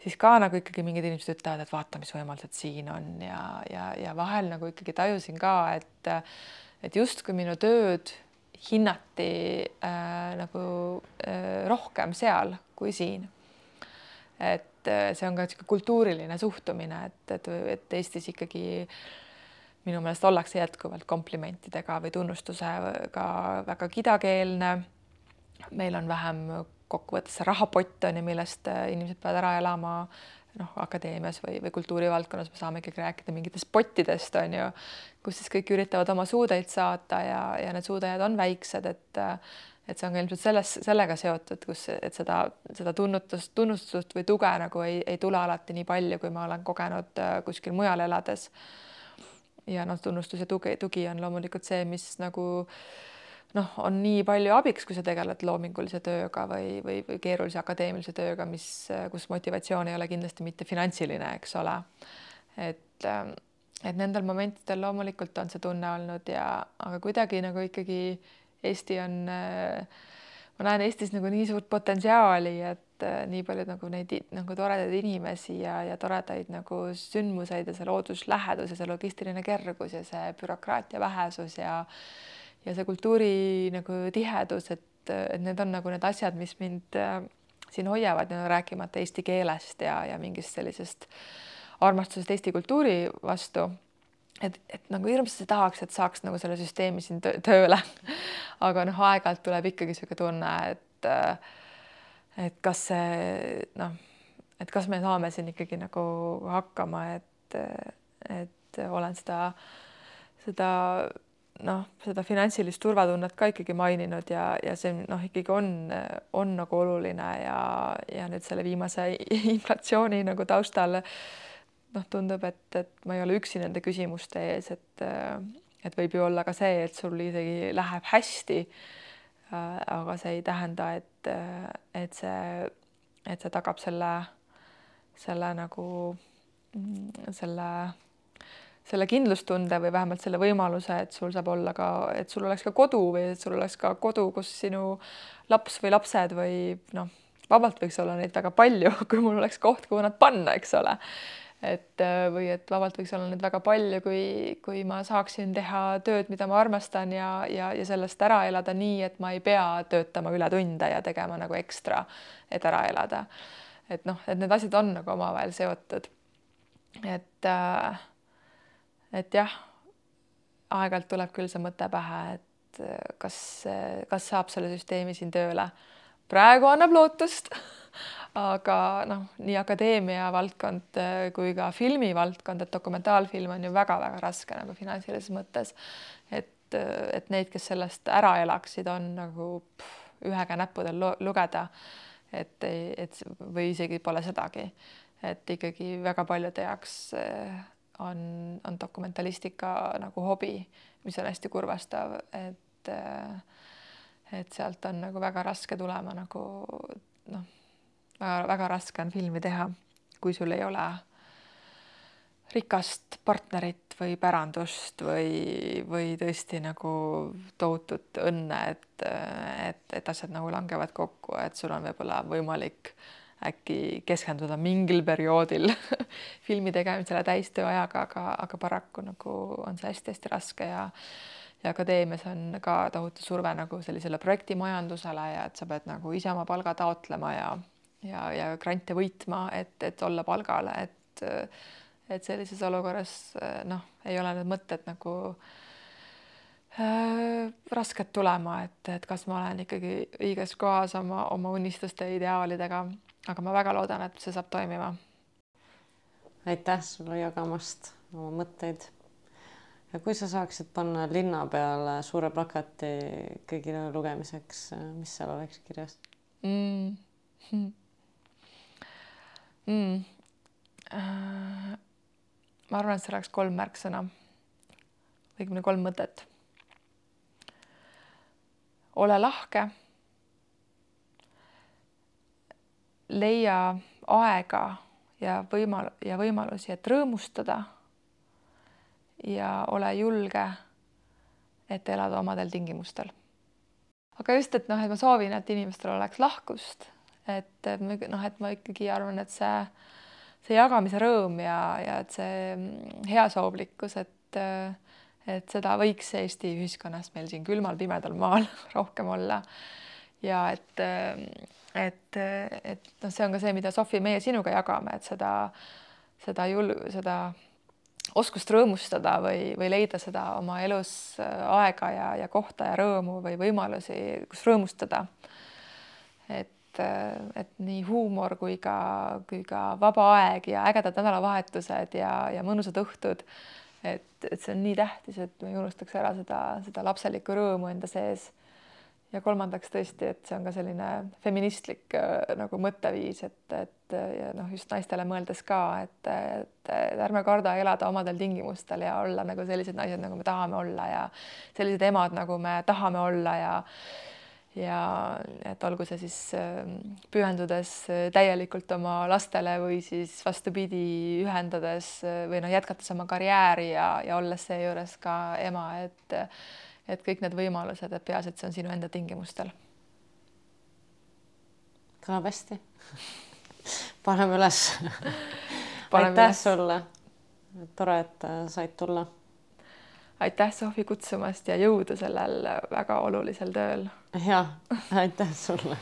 B: siis ka nagu ikkagi mingid inimesed ütlevad, et vaata, mis võimalused siin on ja, ja, ja vahel nagu ikkagi tajusin ka, et, et justkui minu tööd hinnati äh, nagu äh, rohkem seal kui siin. et äh, see on ka niisugune kultuuriline suhtumine, et, et, et Eestis ikkagi minu meelest ollakse jätkuvalt komplimentidega või tunnustusega väga kidakeelne. meil on vähem kokkuvõttes see rahapott on ju, millest äh, inimesed peavad ära elama noh, akadeemias või, või kultuurivaldkonnas me saame ikkagi rääkida mingitest pottidest on ju, kus siis kõik üritavad oma suudeid saada ja, ja need suudajad on väiksed, et et see on ka ilmselt selles, sellega seotud, kus, et seda, seda tunnutust, tunnustust või tuge nagu ei, ei tule alati nii palju, kui ma olen kogenud äh, kuskil mujal elades. ja noh, tunnustus ja tugi, tugi on loomulikult see, mis nagu äh, noh, on nii palju abiks, kui sa tegeled loomingulise tööga või, või, või keerulise akadeemilise tööga, mis, kus motivatsioon ei ole kindlasti mitte finantsiline, eks ole. et, et nendel momentidel loomulikult on see tunne olnud ja, aga kuidagi nagu ikkagi Eesti on, ma näen Eestis nagu nii suurt potentsiaali, et nii palju nagu neid nagu toredaid inimesi ja, ja toredaid nagu sündmuseid ja see looduslähedus ja see logistiline kergus ja see bürokraatia vähesus ja ja see kultuuri nagu tihedus, et, et need on nagu need asjad, mis mind äh, siin hoiavad, rääkimata eesti keelest ja, ja mingist sellisest armastusest Eesti kultuuri vastu. et, et nagu hirmsasti tahaks, et saaks nagu selle süsteemi siin tööle. aga noh, aeg-ajalt tuleb ikkagi niisugune tunne, et äh, et kas see noh, et kas me saame siin ikkagi nagu hakkama, et, et olen seda, seda noh, seda finantsilist turvatunnet ka ikkagi maininud ja, ja see noh, ikkagi on, on nagu oluline ja, ja nüüd selle viimase inflatsiooni nagu taustal noh, tundub, et, et ma ei ole üksi nende küsimuste ees, et et võib ju olla ka see, et sul isegi läheb hästi. aga see ei tähenda, et, et see, et see tagab selle, selle nagu selle selle kindlustunde või vähemalt selle võimaluse, et sul saab olla ka, et sul oleks ka kodu või et sul oleks ka kodu, kus sinu laps või lapsed või noh, vabalt võiks olla neid väga palju, kui mul oleks koht, kuhu nad panna, eks ole. et või et vabalt võiks olla neid väga palju, kui, kui ma saaksin teha tööd, mida ma armastan ja, ja, ja sellest ära elada nii, et ma ei pea töötama ületunde ja tegema nagu ekstra, et ära elada. et noh, et need asjad on nagu omavahel seotud. et äh, et jah, aeg-ajalt tuleb küll see mõte pähe, et äh, kas, kas saab selle süsteemi siin tööle. praegu annab lootust aga noh, nii akadeemia valdkond äh, kui ka filmivaldkond, et dokumentaalfilm on ju väga-väga raske nagu finantsilises mõttes. et, äh, et neid, kes sellest ära elaksid, on nagu pff, ühe käe näppudel lugeda. et, et või isegi pole sedagi, et ikkagi väga paljude jaoks on, on dokumentalistika nagu hobi, mis on hästi kurvastav, et et sealt on nagu väga raske tulema nagu noh, väga-väga raske on filmi teha, kui sul ei ole rikast partnerit või pärandust või, või tõesti nagu tohutut õnne, et, et, et asjad nagu langevad kokku, et sul on võib-olla võimalik äkki keskenduda mingil perioodil filmi tegemisele täistööajaga, aga, aga paraku nagu on see hästi-hästi raske ja ja akadeemias on ka tohutu surve nagu sellisele projektimajandusele ja et sa pead nagu ise oma palga taotlema ja ja, ja grante võitma, et, et olla palgale, et et sellises olukorras noh, ei ole need mõtted nagu äh, rasked tulema, et, et kas ma olen ikkagi õiges kohas oma, oma unistuste ideaalidega, aga ma väga loodan, et see saab toimima.
A: aitäh sulle jagamast oma mõtteid ja kui sa saaksid panna linna peale suure plakati kõigile lugemiseks, mis seal oleks kirjas mm.? Hmm.
B: Mm. Äh, ma arvan, et see oleks kolm märksõna, õigemini kolm mõtet. ole lahke. Leia aega ja võimal- ja võimalusi, et rõõmustada ja ole julge, et elada omadel tingimustel. aga just, et noh, et ma soovin, et inimestel oleks lahkust, et noh, et ma ikkagi arvan, et see, see jagamise rõõm ja, ja et see mm, heasoovlikkus, et et seda võiks Eesti ühiskonnas meil siin külmal pimedal maal rohkem olla. Ja et, et, et noh, see on ka see, mida Sofi, meie sinuga jagame, et seda, seda jul-, seda oskust rõõmustada või, või leida seda oma elus äh, aega ja, ja kohta ja rõõmu või võimalusi, kus rõõmustada. et, äh, et nii huumor kui ka, kui ka vaba aeg ja ägedad nädalavahetused ja, ja mõnusad õhtud. et, et see on nii tähtis, et me ei unustaks ära seda, seda lapselikku rõõmu enda sees ja kolmandaks tõesti, et see on ka selline feministlik äh, nagu mõtteviis, et, et ja noh, just naistele mõeldes ka, et, et, et ärme karda elada omadel tingimustel ja olla nagu sellised naised, nagu me tahame olla ja sellised emad, nagu me tahame olla ja ja et olgu see siis ähm, pühendudes täielikult oma lastele või siis vastupidi, ühendades või noh, jätkates oma karjääri ja, ja olles seejuures ka ema, et et kõik need võimalused, et peaasi, et see on sinu enda tingimustel.
A: kõlab hästi paneme üles aitäh sulle. tore, et äh, said tulla.
B: aitäh, Sofi, kutsumast ja jõudu sellel väga olulisel tööl.
A: ja aitäh sulle